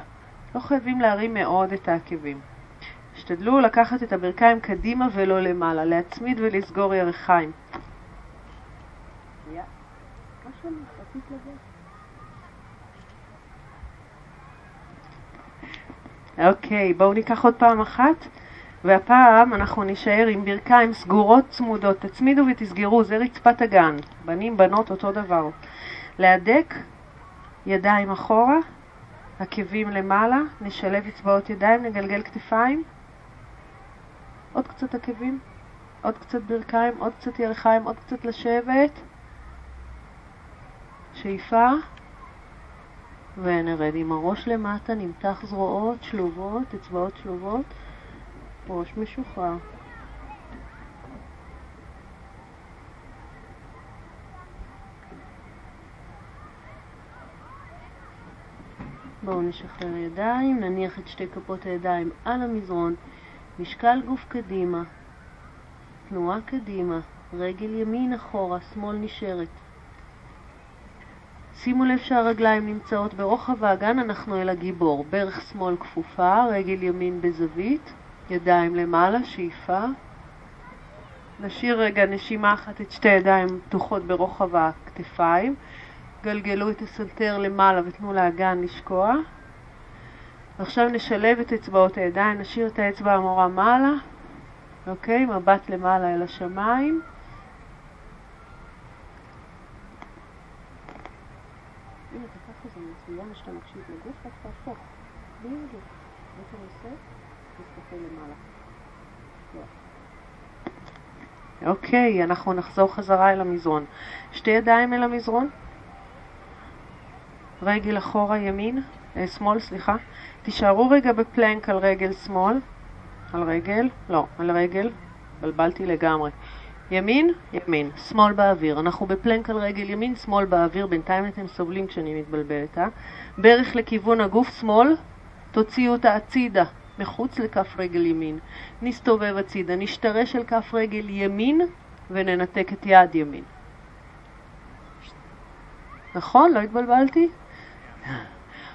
Speaker 1: לא חייבים להרים מאוד את העקבים. השתדלו לקחת את הברכיים קדימה ולא למעלה, להצמיד ולסגור ירכיים. Yeah. אוקיי, בואו ניקח עוד פעם אחת, והפעם אנחנו נישאר עם ברכיים סגורות צמודות. תצמידו ותסגרו, זה רצפת הגן. בנים, בנות, אותו דבר. להדק, ידיים אחורה, עקבים למעלה, נשלב אצבעות ידיים, נגלגל כתפיים. עוד קצת עקבים, עוד קצת ברכיים, עוד קצת ירכיים, עוד קצת לשבת. שאיפה. ונרד עם הראש למטה, נמתח זרועות שלובות, אצבעות שלובות, ראש משוחרר. בואו נשחרר ידיים, נניח את שתי כפות הידיים על המזרון, משקל גוף קדימה, תנועה קדימה, רגל ימין אחורה, שמאל נשארת. שימו לב שהרגליים נמצאות ברוחב האגן, אנחנו אל הגיבור. ברך שמאל כפופה, רגל ימין בזווית, ידיים למעלה, שאיפה. נשאיר רגע נשימה אחת את שתי ידיים פתוחות ברוחב הכתפיים. גלגלו את הסנטר למעלה ותנו לאגן לשקוע. ועכשיו נשלב את אצבעות הידיים, נשאיר את האצבע המורה מעלה, אוקיי? מבט למעלה אל השמיים. אם אתה ככה שאתה מקשיב לגוף, רק תהפוך. בדיוק. מה אתה עושה? תסתכל למעלה. אוקיי, אנחנו נחזור חזרה אל המזרון. שתי ידיים אל המזרון. רגל אחורה ימין, אה, שמאל, סליחה. תישארו רגע בפלנק על רגל שמאל. על רגל, לא, על רגל. בלבלתי לגמרי. ימין, ימין, שמאל באוויר. אנחנו בפלנק על רגל ימין, שמאל באוויר. בינתיים אתם סובלים כשאני מתבלבלת, אה? ברך לכיוון הגוף, שמאל, תוציאו אותה הצידה, מחוץ לכף רגל ימין. נסתובב הצידה, נשתרש על כף רגל ימין וננתק את יד ימין. נכון? לא התבלבלתי?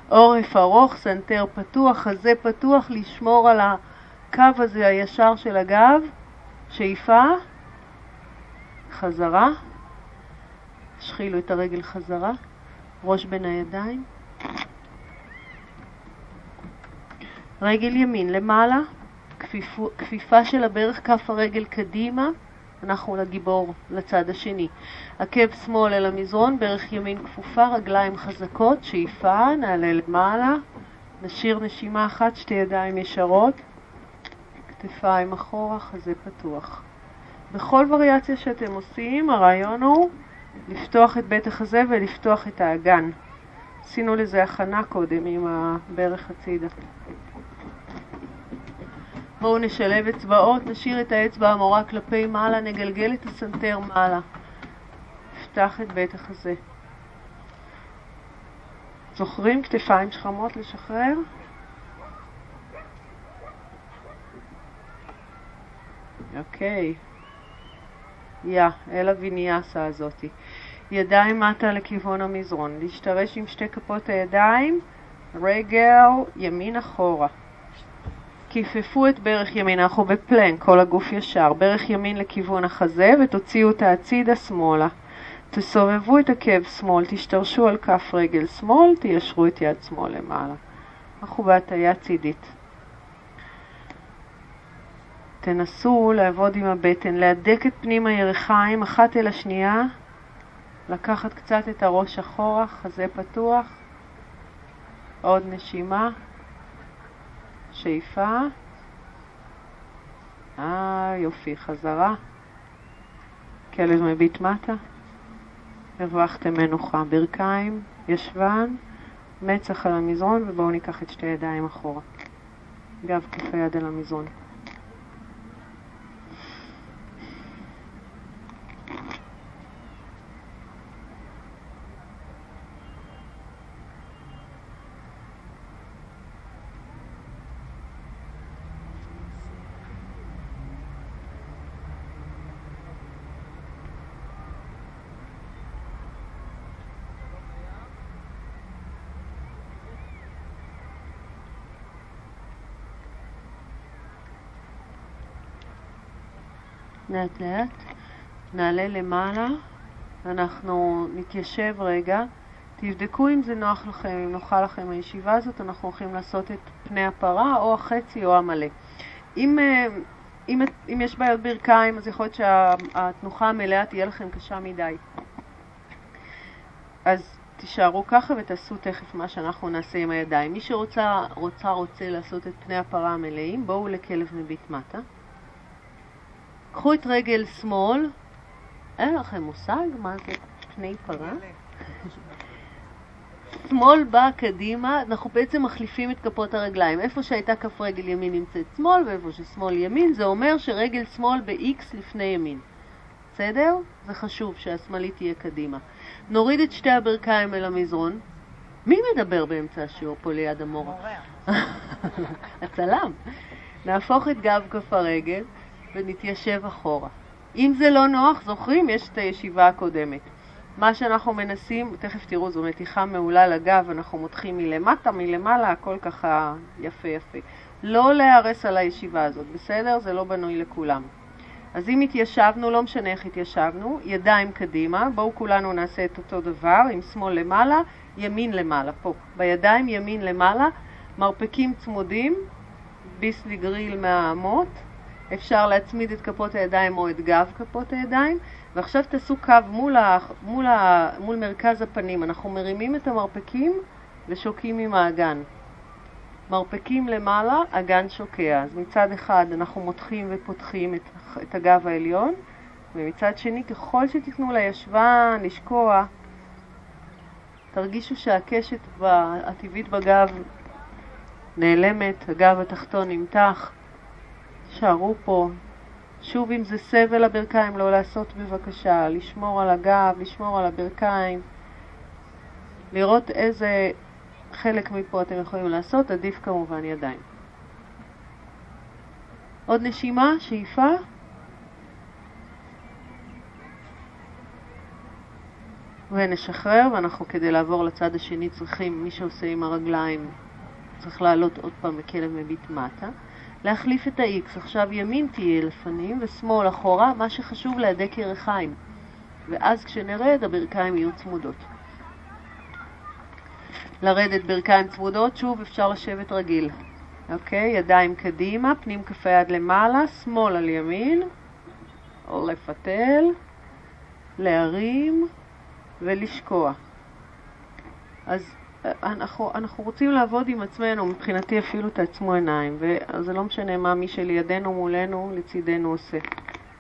Speaker 1: עורף ארוך, סנטר פתוח, חזה פתוח, לשמור על הקו הזה הישר של הגב, שאיפה, חזרה, השחילו את הרגל חזרה, ראש בין הידיים, רגל ימין למעלה, כפיפו, כפיפה של הברך כף הרגל קדימה, אנחנו לגיבור לצד השני. עקב שמאל אל המזרון, ברך ימין כפופה, רגליים חזקות, שאיפה, נעלה למעלה, נשאיר נשימה אחת, שתי ידיים ישרות, כתפיים אחורה, חזה פתוח. בכל וריאציה שאתם עושים, הרעיון הוא לפתוח את בית החזה ולפתוח את האגן. עשינו לזה הכנה קודם עם הברך הצידה. בואו נשלב אצבעות, נשאיר את האצבע המורה כלפי מעלה, נגלגל את הסנטר מעלה. נפתח את בית החזה. זוכרים כתפיים שכמות לשחרר? אוקיי. יא, אל הוויניאסה הזאתי. ידיים מטה לכיוון המזרון. להשתרש עם שתי כפות הידיים, רגל ימין אחורה. כיפפו את ברך ימין, אנחנו בפלנק, כל הגוף ישר, ברך ימין לכיוון החזה ותוציאו אותה הצידה שמאלה. תסובבו את עקב שמאל, תשתרשו על כף רגל שמאל, תיישרו את יד שמאל למעלה. אנחנו בהטייה צידית. תנסו לעבוד עם הבטן, להדק את פנים הירכיים אחת אל השנייה, לקחת קצת את הראש אחורה, חזה פתוח, עוד נשימה. שאיפה. אה, יופי, חזרה. כלב מביט מטה. הרווחתם מנוחה. ברכיים, ישבן, מצח על המזרון, ובואו ניקח את שתי ידיים אחורה. גב כף היד על המזרון. לאט לאט, נעלה למעלה, אנחנו נתיישב רגע, תבדקו אם זה נוח לכם, אם נוחה לכם הישיבה הזאת, אנחנו הולכים לעשות את פני הפרה או החצי או המלא. אם, אה, אם, אם יש בעיות ברכיים, אז יכול להיות שהתנוחה המלאה תהיה לכם קשה מדי. אז תישארו ככה ותעשו תכף מה שאנחנו נעשה עם הידיים. מי שרוצה רוצה, רוצה לעשות את פני הפרה המלאים, בואו לכלב מביט מטה. קחו את רגל שמאל, אין לכם מושג מה זה פני פרה? שמאל בא קדימה, אנחנו בעצם מחליפים את כפות הרגליים. איפה שהייתה כף רגל ימין נמצאת שמאל, ואיפה ששמאל ימין, זה אומר שרגל שמאל ב-X לפני ימין. בסדר? זה חשוב שהשמאלית תהיה קדימה. נוריד את שתי הברכיים אל המזרון, מי מדבר באמצע השיעור פה ליד המורה? הצלם. נהפוך את גב כף הרגל ונתיישב אחורה. אם זה לא נוח, זוכרים? יש את הישיבה הקודמת. מה שאנחנו מנסים, תכף תראו, זו מתיחה מעולה לגב, אנחנו מותחים מלמטה, מלמעלה, הכל ככה יפה יפה. לא להיהרס על הישיבה הזאת, בסדר? זה לא בנוי לכולם. אז אם התיישבנו, לא משנה איך התיישבנו, ידיים קדימה, בואו כולנו נעשה את אותו דבר, עם שמאל למעלה, ימין למעלה, פה. בידיים ימין למעלה, מרפקים צמודים, ביסלי גריל מהאמות, אפשר להצמיד את כפות הידיים או את גב כפות הידיים, ועכשיו תעשו קו מול, ה, מול, ה, מול מרכז הפנים. אנחנו מרימים את המרפקים ושוקעים עם האגן. מרפקים למעלה, אגן שוקע. אז מצד אחד אנחנו מותחים ופותחים את, את הגב העליון, ומצד שני, ככל שתיתנו לישבן לשקוע, תרגישו שהקשת הטבעית בגב נעלמת, הגב התחתון נמתח. שערו פה. שוב, אם זה סבל הברכיים, לא לעשות בבקשה, לשמור על הגב, לשמור על הברכיים, לראות איזה חלק מפה אתם יכולים לעשות, עדיף כמובן ידיים. עוד נשימה, שאיפה. ונשחרר, ואנחנו כדי לעבור לצד השני צריכים, מי שעושה עם הרגליים צריך לעלות עוד פעם בכלב מביט מטה. להחליף את ה-X. עכשיו ימין תהיה לפנים ושמאל אחורה, מה שחשוב להדק ירחיים. ואז כשנרד הברכיים יהיו צמודות. לרדת ברכיים צמודות, שוב אפשר לשבת רגיל. אוקיי, ידיים קדימה, פנים כף היד למעלה, שמאל על ימין, או לפתל, להרים ולשקוע. אז אנחנו, אנחנו רוצים לעבוד עם עצמנו, מבחינתי אפילו תעצמו עיניים, וזה לא משנה מה מי שלידינו, מולנו, לצידנו עושה.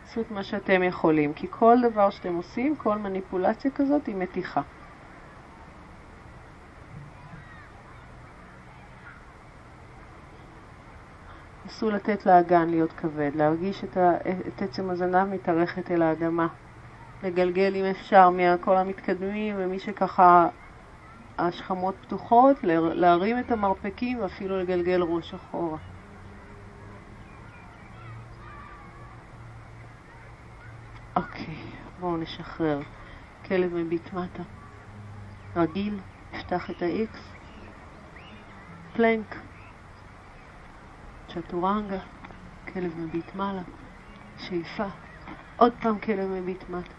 Speaker 1: עשו את מה שאתם יכולים, כי כל דבר שאתם עושים, כל מניפולציה כזאת היא מתיחה. נסו לתת לאגן להיות כבד, להרגיש את, ה, את עצם הזנב מתארכת אל האדמה, לגלגל אם אפשר מכל המתקדמים ומי שככה השכמות פתוחות, להרים את המרפקים ואפילו לגלגל ראש אחורה. אוקיי, בואו נשחרר. כלב מביט מטה. רגיל, נפתח את ה-X. פלנק. צ'טורנגה. כלב מביט מעלה. שאיפה. עוד פעם כלב מביט מטה.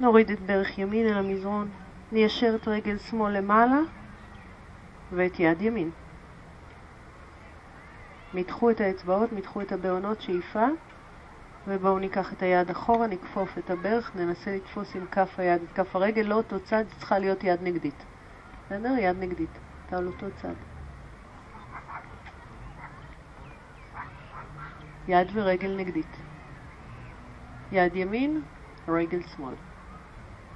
Speaker 1: נוריד את ברך ימין אל המזרון. ניישר את רגל שמאל למעלה ואת יד ימין. מתחו את האצבעות, מתחו את הבעונות, שאיפה, ובואו ניקח את היד אחורה, נכפוף את הברך, ננסה לתפוס עם כף היד את כף הרגל, לא אותו צד, צריכה להיות יד נגדית. בסדר? יד נגדית. אתה על אותו צד. יד ורגל נגדית. יד ימין, רגל שמאל.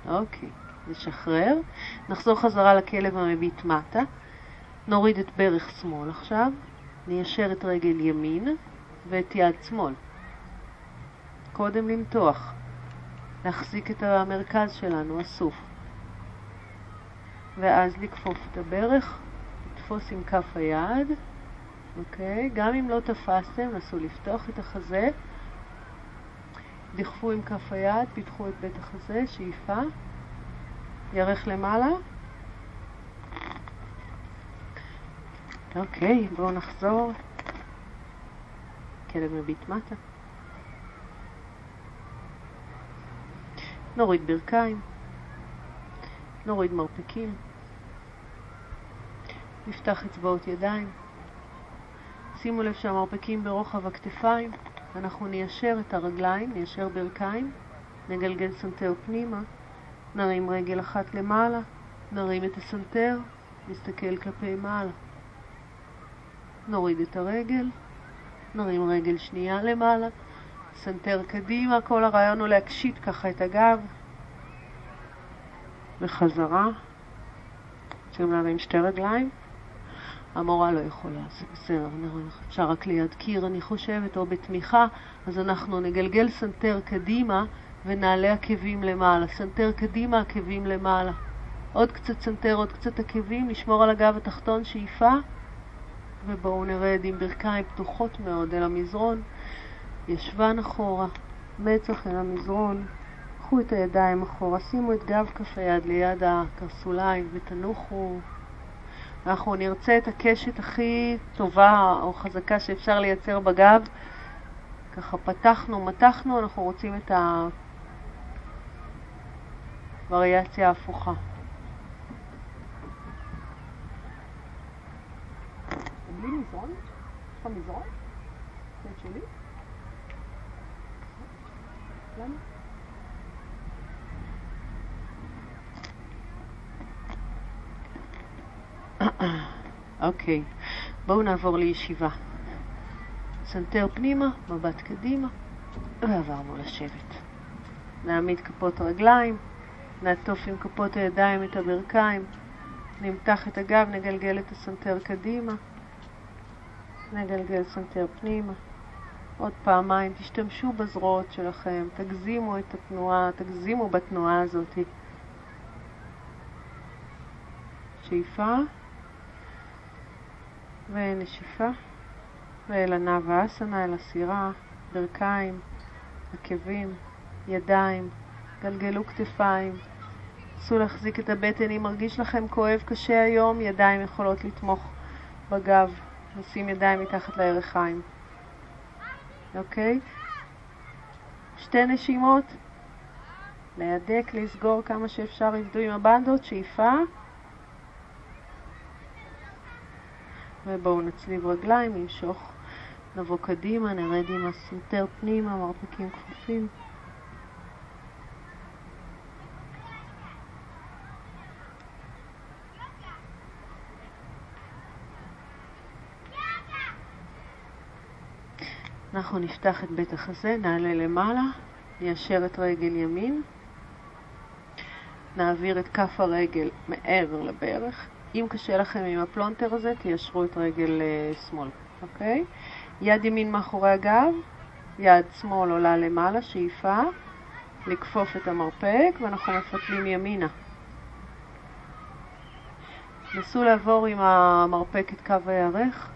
Speaker 1: אוקיי. נשחרר, נחזור חזרה לכלב המביט מטה, נוריד את ברך שמאל עכשיו, ניישר את רגל ימין ואת יד שמאל. קודם למתוח, להחזיק את המרכז שלנו, אסוף. ואז לכפוף את הברך, לתפוס עם כף היד, אוקיי? גם אם לא תפסתם, נסו לפתוח את החזה, דחפו עם כף היד, פיתחו את בית החזה, שאיפה. ירך למעלה. אוקיי, בואו נחזור. כלב מביט מטה. נוריד ברכיים. נוריד מרפקים. נפתח אצבעות ידיים. שימו לב שהמרפקים ברוחב הכתפיים. אנחנו ניישר את הרגליים, ניישר ברכיים, נגלגל סנטר פנימה. נרים רגל אחת למעלה, נרים את הסנטר, נסתכל כלפי מעלה. נוריד את הרגל, נרים רגל שנייה למעלה, סנטר קדימה, כל הרעיון הוא להקשית ככה את הגב. וחזרה. רוצים להרים שתי רגליים? המורה לא יכולה, זה בסדר, אפשר רק ליד קיר אני חושבת, או בתמיכה, אז אנחנו נגלגל סנטר קדימה ונעלה עקבים למעלה. סנטר קדימה, עקבים למעלה. עוד קצת סנטר, עוד קצת עקבים, לשמור על הגב התחתון, שאיפה, ובואו נרד עם ברכיים פתוחות מאוד אל המזרון, ישבן אחורה, מצח אל המזרון, קחו את הידיים אחורה, שימו את גב כף היד ליד הקרסוליים ותנוחו. אנחנו נרצה את הקשת הכי טובה או חזקה שאפשר לייצר בגב. ככה פתחנו, מתחנו, אנחנו רוצים את הווריאציה ההפוכה. בלי מזרון? יש לך מזרון? שלי? למה? אוקיי, בואו נעבור לישיבה. סנטר פנימה, מבט קדימה, ועברנו לשבת. נעמיד כפות רגליים, נעטוף עם כפות הידיים את הברכיים, נמתח את הגב, נגלגל את הסנטר קדימה, נגלגל סנטר פנימה. עוד פעמיים, תשתמשו בזרועות שלכם, תגזימו את התנועה, תגזימו בתנועה הזאת. שאיפה ונשיפה, ואל האסנה, אל הסירה, ברכיים, עקבים, ידיים, גלגלו כתפיים, נסו להחזיק את הבטן אם מרגיש לכם כואב קשה היום, ידיים יכולות לתמוך בגב, נשים ידיים מתחת לירכיים, אוקיי? שתי נשימות, להדק, לסגור כמה שאפשר, עבדו עם הבנדות, שאיפה ובואו נצליב רגליים, נמשוך, נבוא קדימה, נרד עם הסנטר פנימה, מרפקים כפופים. אנחנו נפתח את בית החזה, נעלה למעלה, ניישר את רגל ימין, נעביר את כף הרגל מעבר לברך, אם קשה לכם עם הפלונטר הזה, תיישרו את רגל אה, שמאל, אוקיי? יד ימין מאחורי הגב, יד שמאל עולה למעלה, שאיפה, לכפוף את המרפק, ואנחנו מפתלים ימינה. נסו לעבור עם המרפק את קו הירך,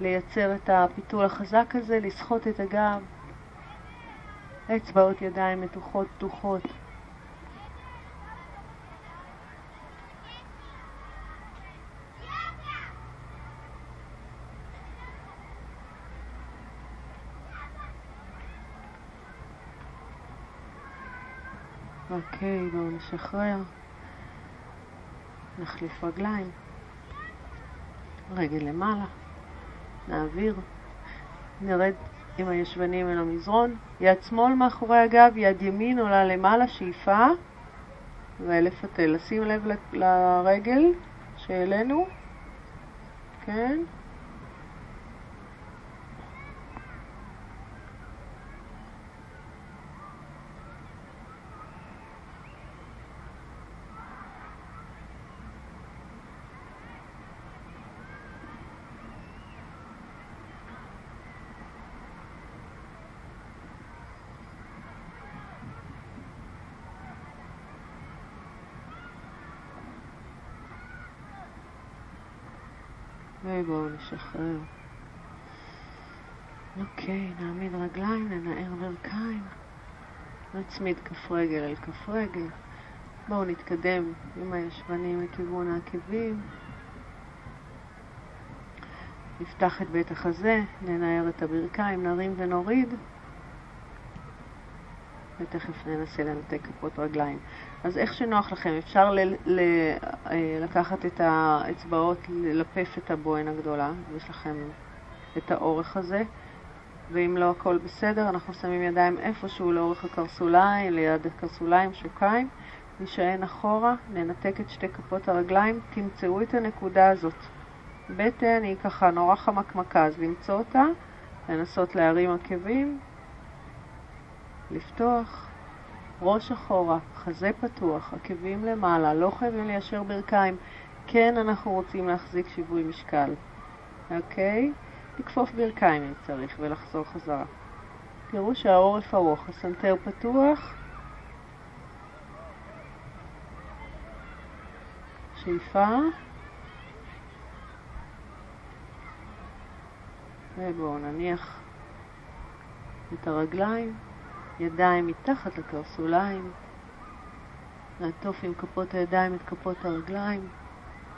Speaker 1: לייצר את הפיתול החזק הזה, לסחוט את הגב, אצבעות ידיים מתוחות פתוחות. אוקיי, בואו נשחרר. נחליף רגליים. רגל למעלה. נעביר. נרד עם הישבנים אל המזרון. יד שמאל מאחורי הגב, יד ימין עולה למעלה, שאיפה. ולפתל. לשים לב לרגל שהעלינו. כן. ובואו נשחרר. אוקיי, נעמיד רגליים, ננער ברכיים, נצמיד כף רגל אל כף רגל. בואו נתקדם עם הישבנים לכיוון העקבים. נפתח את בית החזה, ננער את הברכיים, נרים ונוריד. ותכף ננסה לנתק כפות רגליים. אז איך שנוח לכם, אפשר ל- ל- לקחת את האצבעות, ללפף את הבוהן הגדולה, יש לכם את האורך הזה, ואם לא הכל בסדר, אנחנו שמים ידיים איפשהו לאורך הקרסוליים, ליד הקרסוליים, שוקיים, נשען אחורה, ננתק את שתי כפות הרגליים, תמצאו את הנקודה הזאת. בטן היא ככה נורא חמקמקה, אז למצוא אותה, לנסות להרים עקבים, לפתוח, ראש אחורה, חזה פתוח, עקבים למעלה, לא חייבים ליישר ברכיים. כן, אנחנו רוצים להחזיק שיווי משקל, אוקיי? לכפוף ברכיים אם צריך ולחזור חזרה. תראו שהעורף ארוך, הסנטר פתוח. שאיפה. ובואו נניח את הרגליים, ידיים מתחת לקרסוליים, נעטוף עם כפות הידיים את כפות הרגליים,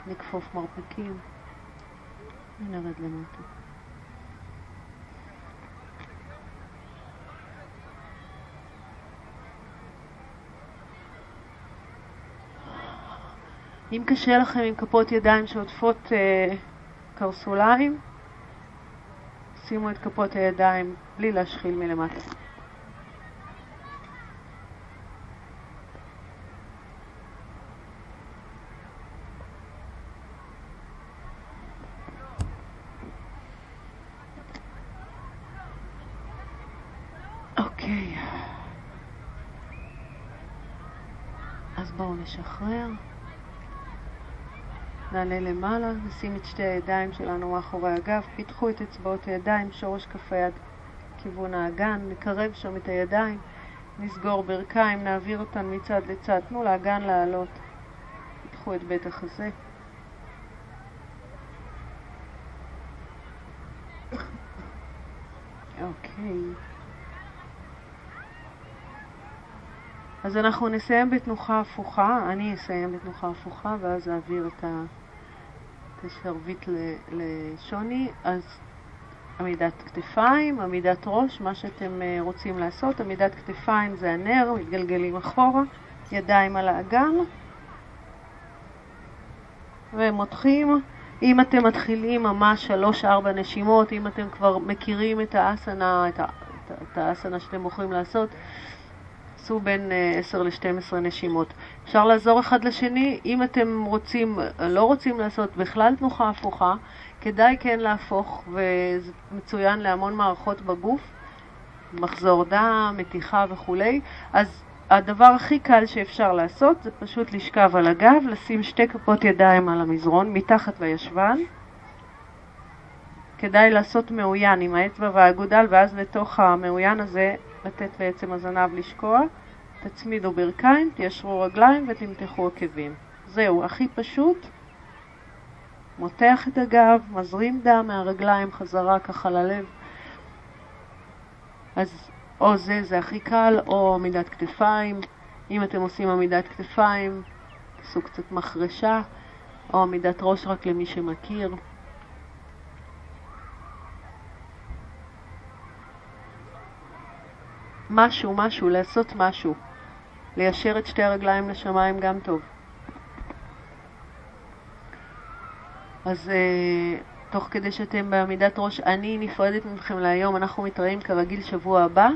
Speaker 1: נכפוף מרפקים ונרד למטה. אם קשה לכם עם כפות ידיים שעוטפות אה, קרסוליים, שימו את כפות הידיים בלי להשחיל מלמטה. אוקיי. אז בואו נשחרר. נעלה למעלה, נשים את שתי הידיים שלנו מאחורי הגב, פיתחו את אצבעות הידיים, שורש כף היד כיוון האגן, נקרב שם את הידיים, נסגור ברכיים, נעביר אותן מצד לצד, תנו לאגן לעלות, פיתחו את בית החזה. אוקיי. אז אנחנו נסיים בתנוחה הפוכה, אני אסיים בתנוחה הפוכה ואז אעביר את. את השרביט לשוני, אז עמידת כתפיים, עמידת ראש, מה שאתם אה, רוצים לעשות. עמידת כתפיים זה הנר, מתגלגלים אחורה, ידיים על האגן, ומותחים. אם אתם מתחילים ממש שלוש-ארבע נשימות, אם אתם כבר מכירים את האסנה, את, את האסנה שאתם בוחרים לעשות, עשו בין 10 ל-12 נשימות. אפשר לעזור אחד לשני, אם אתם רוצים, לא רוצים לעשות בכלל תנוחה הפוכה, כדאי כן להפוך, וזה מצוין להמון מערכות בגוף, מחזור דם, מתיחה וכולי, אז הדבר הכי קל שאפשר לעשות זה פשוט לשכב על הגב, לשים שתי כפות ידיים על המזרון, מתחת לישבן. כדאי לעשות מאוין עם האצבע והאגודל, ואז לתוך המאוין הזה לתת בעצם הזנב לשקוע, תצמידו ברכיים, תיישרו רגליים ותמתחו עקבים. זהו, הכי פשוט. מותח את הגב, מזרים דם מהרגליים חזרה ככה ללב. אז או זה, זה הכי קל, או עמידת כתפיים. אם אתם עושים עמידת כתפיים, תעשו קצת מחרשה, או עמידת ראש רק למי שמכיר. משהו, משהו, לעשות משהו. ליישר את שתי הרגליים לשמיים גם טוב. אז uh, תוך כדי שאתם בעמידת ראש, אני נפרדת מכם להיום, אנחנו מתראים כרגיל שבוע הבא.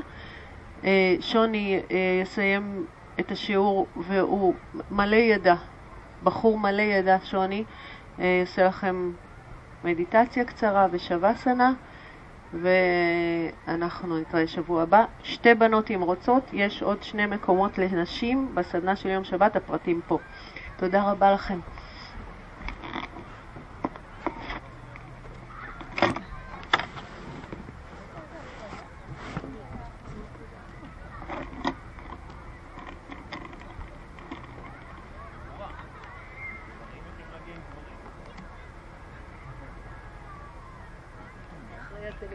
Speaker 1: Uh, שוני uh, יסיים את השיעור והוא מלא ידע, בחור מלא ידע, שוני, uh, יעשה לכם מדיטציה קצרה ושווה סנה. ואנחנו נתראה שבוע הבא. שתי בנות אם רוצות, יש עוד שני מקומות לנשים בסדנה של יום שבת, הפרטים פה. תודה רבה לכם.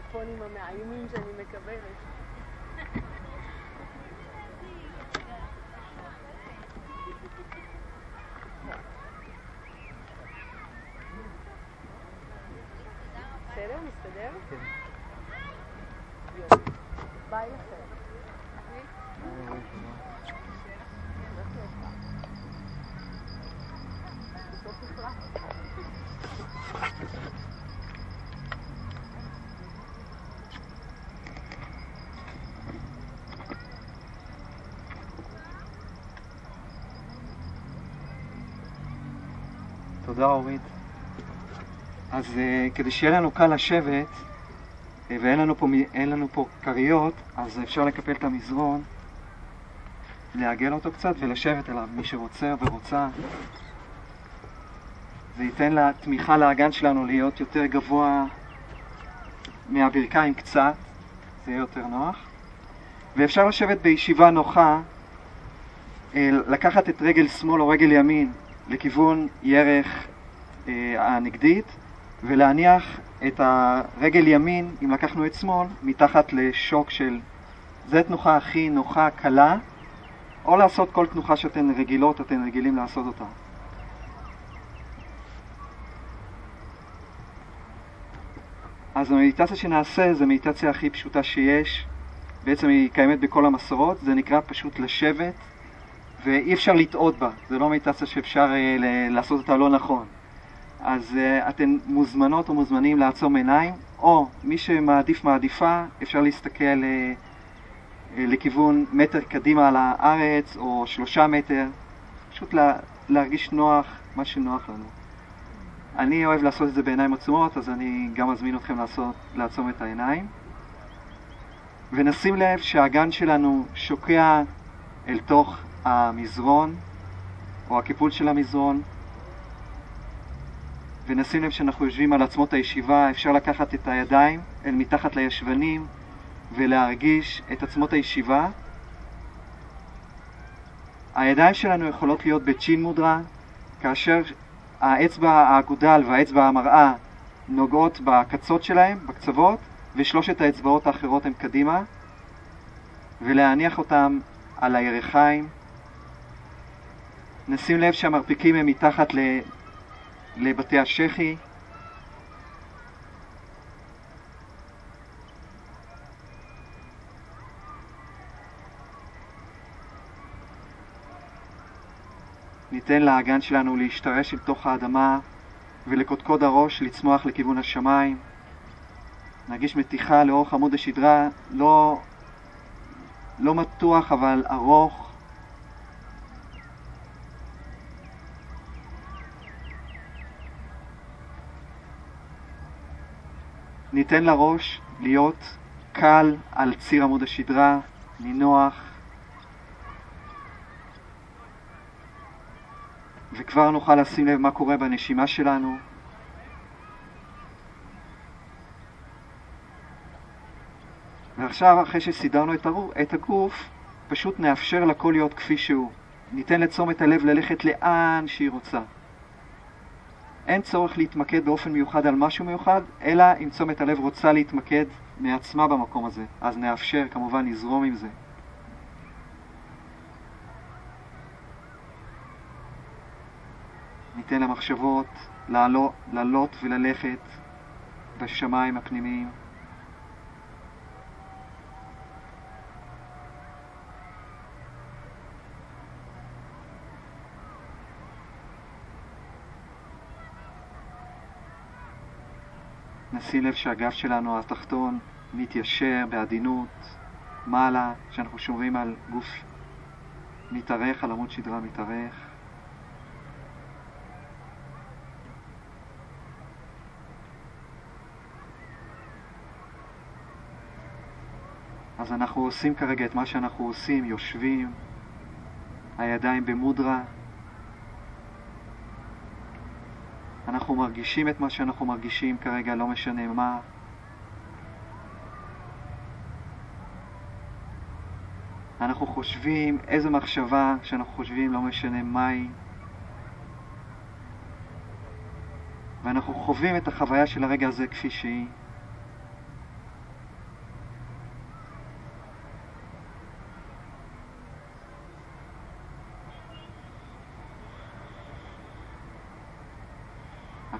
Speaker 1: הטלפונים המאיימים שאני מקבלת.
Speaker 2: תודה אורית. אז uh, כדי שיהיה לנו קל לשבת uh, ואין לנו פה, לנו פה כריות, אז אפשר לקפל את המזרון, לעגל אותו קצת ולשבת עליו, מי שרוצה ורוצה. זה ייתן תמיכה לאגן שלנו להיות יותר גבוה מהברכיים קצת, זה יהיה יותר נוח. ואפשר לשבת בישיבה נוחה, לקחת את רגל שמאל או רגל ימין לכיוון ירך אה, הנגדית ולהניח את הרגל ימין, אם לקחנו את שמאל, מתחת לשוק של... זה תנוחה הכי נוחה, קלה, או לעשות כל תנוחה שאתן רגילות, אתן רגילים לעשות אותה. אז המדיטציה שנעשה זו המדיטציה הכי פשוטה שיש, בעצם היא קיימת בכל המסורות, זה נקרא פשוט לשבת, ואי אפשר לטעות בה, זה לא מדיטציה שאפשר uh, לעשות אותה לא נכון. אז uh, אתן מוזמנות או מוזמנים לעצום עיניים, או מי שמעדיף מעדיפה, אפשר להסתכל uh, uh, לכיוון מטר קדימה על הארץ, או שלושה מטר, פשוט לה, להרגיש נוח, מה שנוח לנו. אני אוהב לעשות את זה בעיניים עצומות, אז אני גם מזמין אתכם לעשות, לעצום את העיניים. ונשים לב שהאגן שלנו שוקע אל תוך המזרון, או הקיפול של המזרון, ונשים לב שאנחנו יושבים על עצמות הישיבה, אפשר לקחת את הידיים אל מתחת לישבנים ולהרגיש את עצמות הישיבה. הידיים שלנו יכולות להיות בצ'ין מודרה, כאשר האצבע האגודל והאצבע המראה נוגעות בקצות שלהם, בקצוות, ושלושת האצבעות האחרות הן קדימה, ולהניח אותם על הירכיים. נשים לב שהמרפיקים הם מתחת לבתי השחי. ניתן לאגן שלנו להשתרש אל תוך האדמה ולקודקוד הראש לצמוח לכיוון השמיים. נרגיש מתיחה לאורך עמוד השדרה, לא, לא מתוח אבל ארוך. ניתן לראש להיות קל על ציר עמוד השדרה, נינוח. וכבר נוכל לשים לב מה קורה בנשימה שלנו. ועכשיו, אחרי שסידרנו את, הרוב, את הגוף, פשוט נאפשר לכל להיות כפי שהוא. ניתן לתשומת הלב ללכת לאן שהיא רוצה. אין צורך להתמקד באופן מיוחד על משהו מיוחד, אלא אם תשומת הלב רוצה להתמקד מעצמה במקום הזה. אז נאפשר כמובן לזרום עם זה. ניתן למחשבות לעלות, לעלות וללכת בשמיים הפנימיים. נשים לב שהגב שלנו התחתון מתיישר בעדינות מעלה, שאנחנו שומרים על גוף מתארך, על עמוד שדרה מתארך. אז אנחנו עושים כרגע את מה שאנחנו עושים, יושבים, הידיים במודרה. אנחנו מרגישים את מה שאנחנו מרגישים כרגע, לא משנה מה. אנחנו חושבים איזה מחשבה שאנחנו חושבים, לא משנה מהי. ואנחנו חווים את החוויה של הרגע הזה כפי שהיא.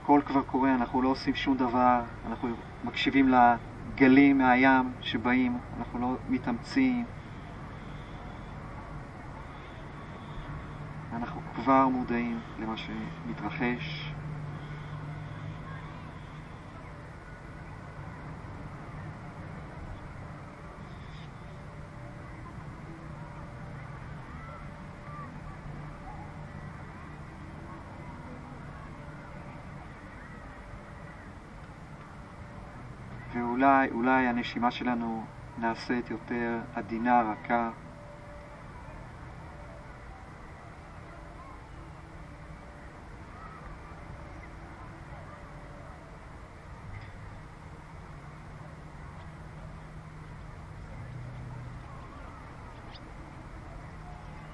Speaker 2: הכל כבר קורה, אנחנו לא עושים שום דבר, אנחנו מקשיבים לגלים מהים שבאים, אנחנו לא מתאמצים. אנחנו כבר מודעים למה שמתרחש. ואולי, אולי הנשימה שלנו נעשית יותר עדינה, רכה.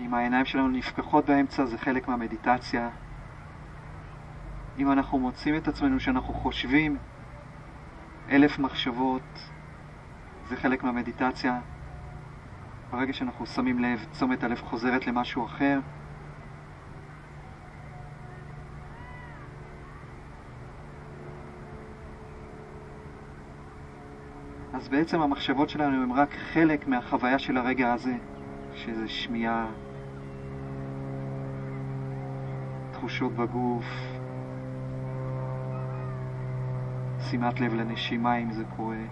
Speaker 2: אם העיניים שלנו נפקחות באמצע, זה חלק מהמדיטציה. אם אנחנו מוצאים את עצמנו שאנחנו חושבים אלף מחשבות, זה חלק מהמדיטציה. ברגע שאנחנו שמים לב, תשומת הלב חוזרת למשהו אחר. אז בעצם המחשבות שלנו הן רק חלק מהחוויה של הרגע הזה, שזה שמיעה, תחושות בגוף, שימת לב לנשימה אם זה קורה,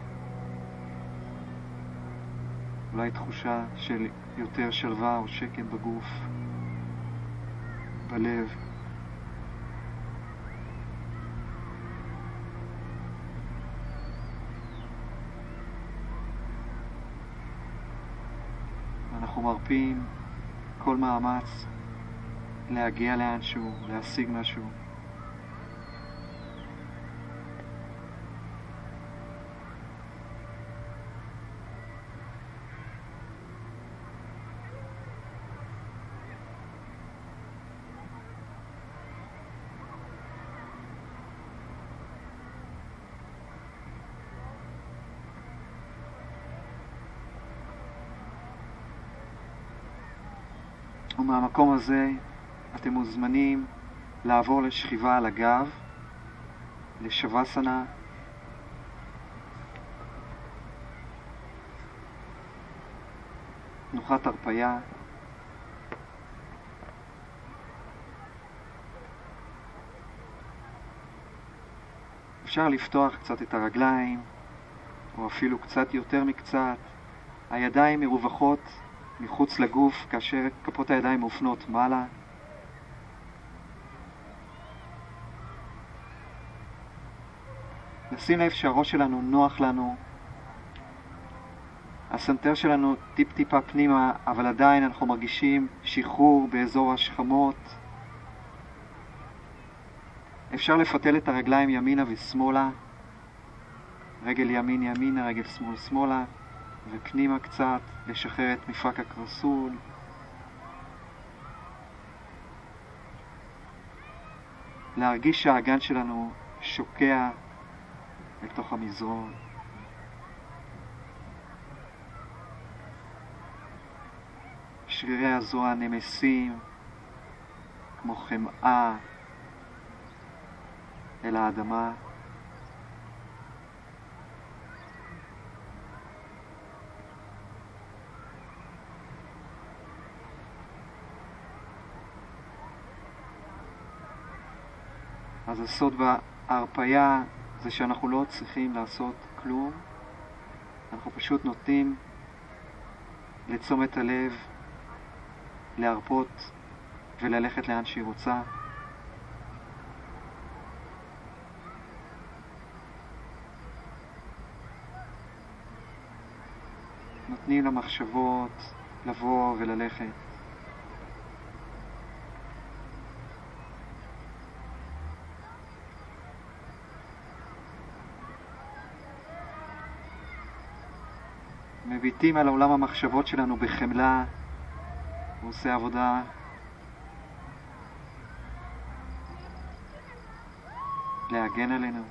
Speaker 2: אולי תחושה של יותר שלווה או שקט בגוף, בלב. אנחנו מרפים כל מאמץ להגיע לאנשהו, להשיג משהו. ומהמקום הזה אתם מוזמנים לעבור לשכיבה על הגב, לשווסנה. תנוחת הרפייה. אפשר לפתוח קצת את הרגליים, או אפילו קצת יותר מקצת. הידיים מרווחות מחוץ לגוף כאשר כפות הידיים מופנות מעלה. נשים לב שהראש שלנו נוח לנו, הסנטר שלנו טיפ-טיפה פנימה, אבל עדיין אנחנו מרגישים שחרור באזור השכמות. אפשר לפתל את הרגליים ימינה ושמאלה, רגל ימין ימינה, רגל שמאל שמאלה. ופנימה קצת, לשחרר את מפרק הקרסול. להרגיש שהאגן שלנו שוקע לתוך המזרון. שרירי הזרוע נמסים כמו חמאה אל האדמה. אז הסוד בהרפייה זה שאנחנו לא צריכים לעשות כלום, אנחנו פשוט נותנים לתשומת הלב להרפות וללכת לאן שהיא רוצה. נותנים למחשבות לבוא וללכת. מביטים על עולם המחשבות שלנו בחמלה, הוא עושה עבודה להגן עלינו.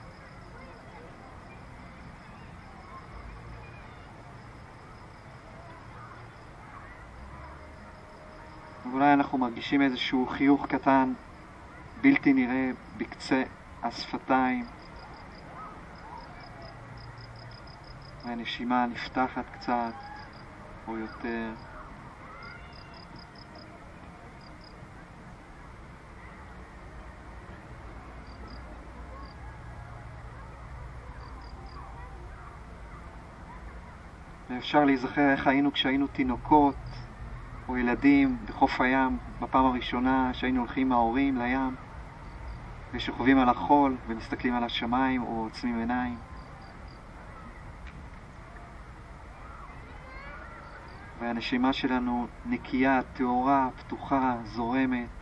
Speaker 2: ואולי אנחנו מרגישים איזשהו חיוך קטן, בלתי נראה, בקצה השפתיים. והנשימה נפתחת קצת או יותר. ואפשר להיזכר איך היינו כשהיינו תינוקות או ילדים בחוף הים בפעם הראשונה שהיינו הולכים עם ההורים לים ושוכבים על החול ומסתכלים על השמיים או עוצמים עיניים. והנשימה שלנו נקייה, טהורה, פתוחה, זורמת.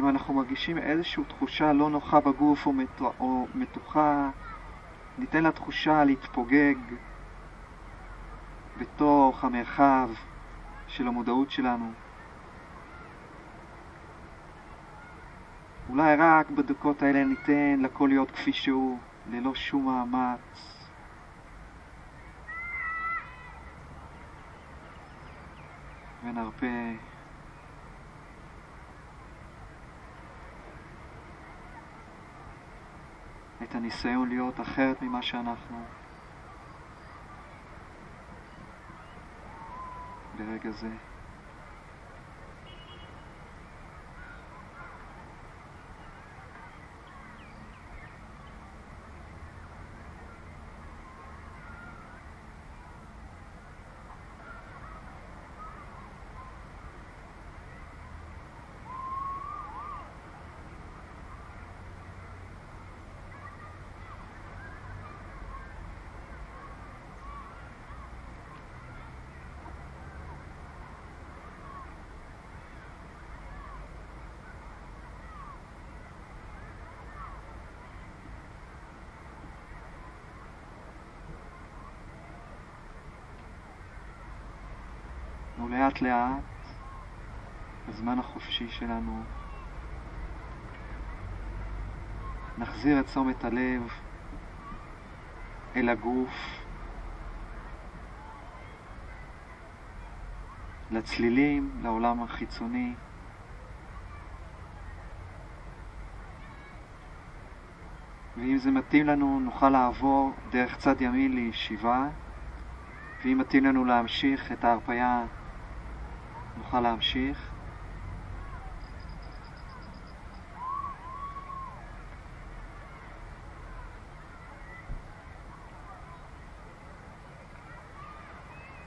Speaker 2: אם אנחנו מרגישים איזושהי תחושה לא נוחה בגוף או, מת... או מתוחה, ניתן לתחושה להתפוגג בתוך המרחב של המודעות שלנו. אולי רק בדקות האלה ניתן לכל להיות כפי שהוא, ללא שום מאמץ. ונרפה את הניסיון להיות אחרת ממה שאנחנו ברגע זה. ולאט לאט, בזמן החופשי שלנו, נחזיר את תשומת הלב אל הגוף, לצלילים, לעולם החיצוני. ואם זה מתאים לנו, נוכל לעבור דרך צד ימין לישיבה, ואם מתאים לנו להמשיך את ההרפאיה נוכל להמשיך.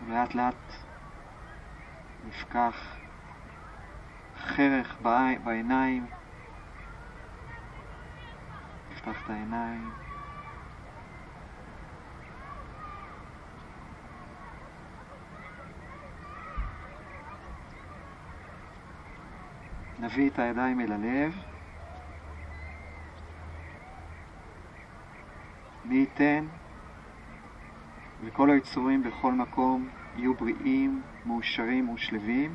Speaker 2: לאט לאט נפקח חרך בעיניים, נפתח את העיניים. נביא את הידיים אל הלב. מי ייתן וכל היצורים בכל מקום יהיו בריאים, מאושרים ושלווים.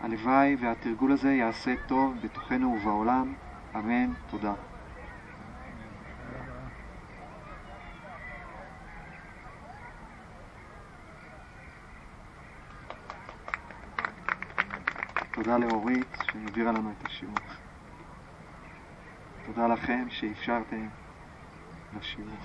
Speaker 2: הלוואי והתרגול הזה יעשה טוב בתוכנו ובעולם. אמן. תודה. השיעור. תודה לכם שאפשרתם לשיעור.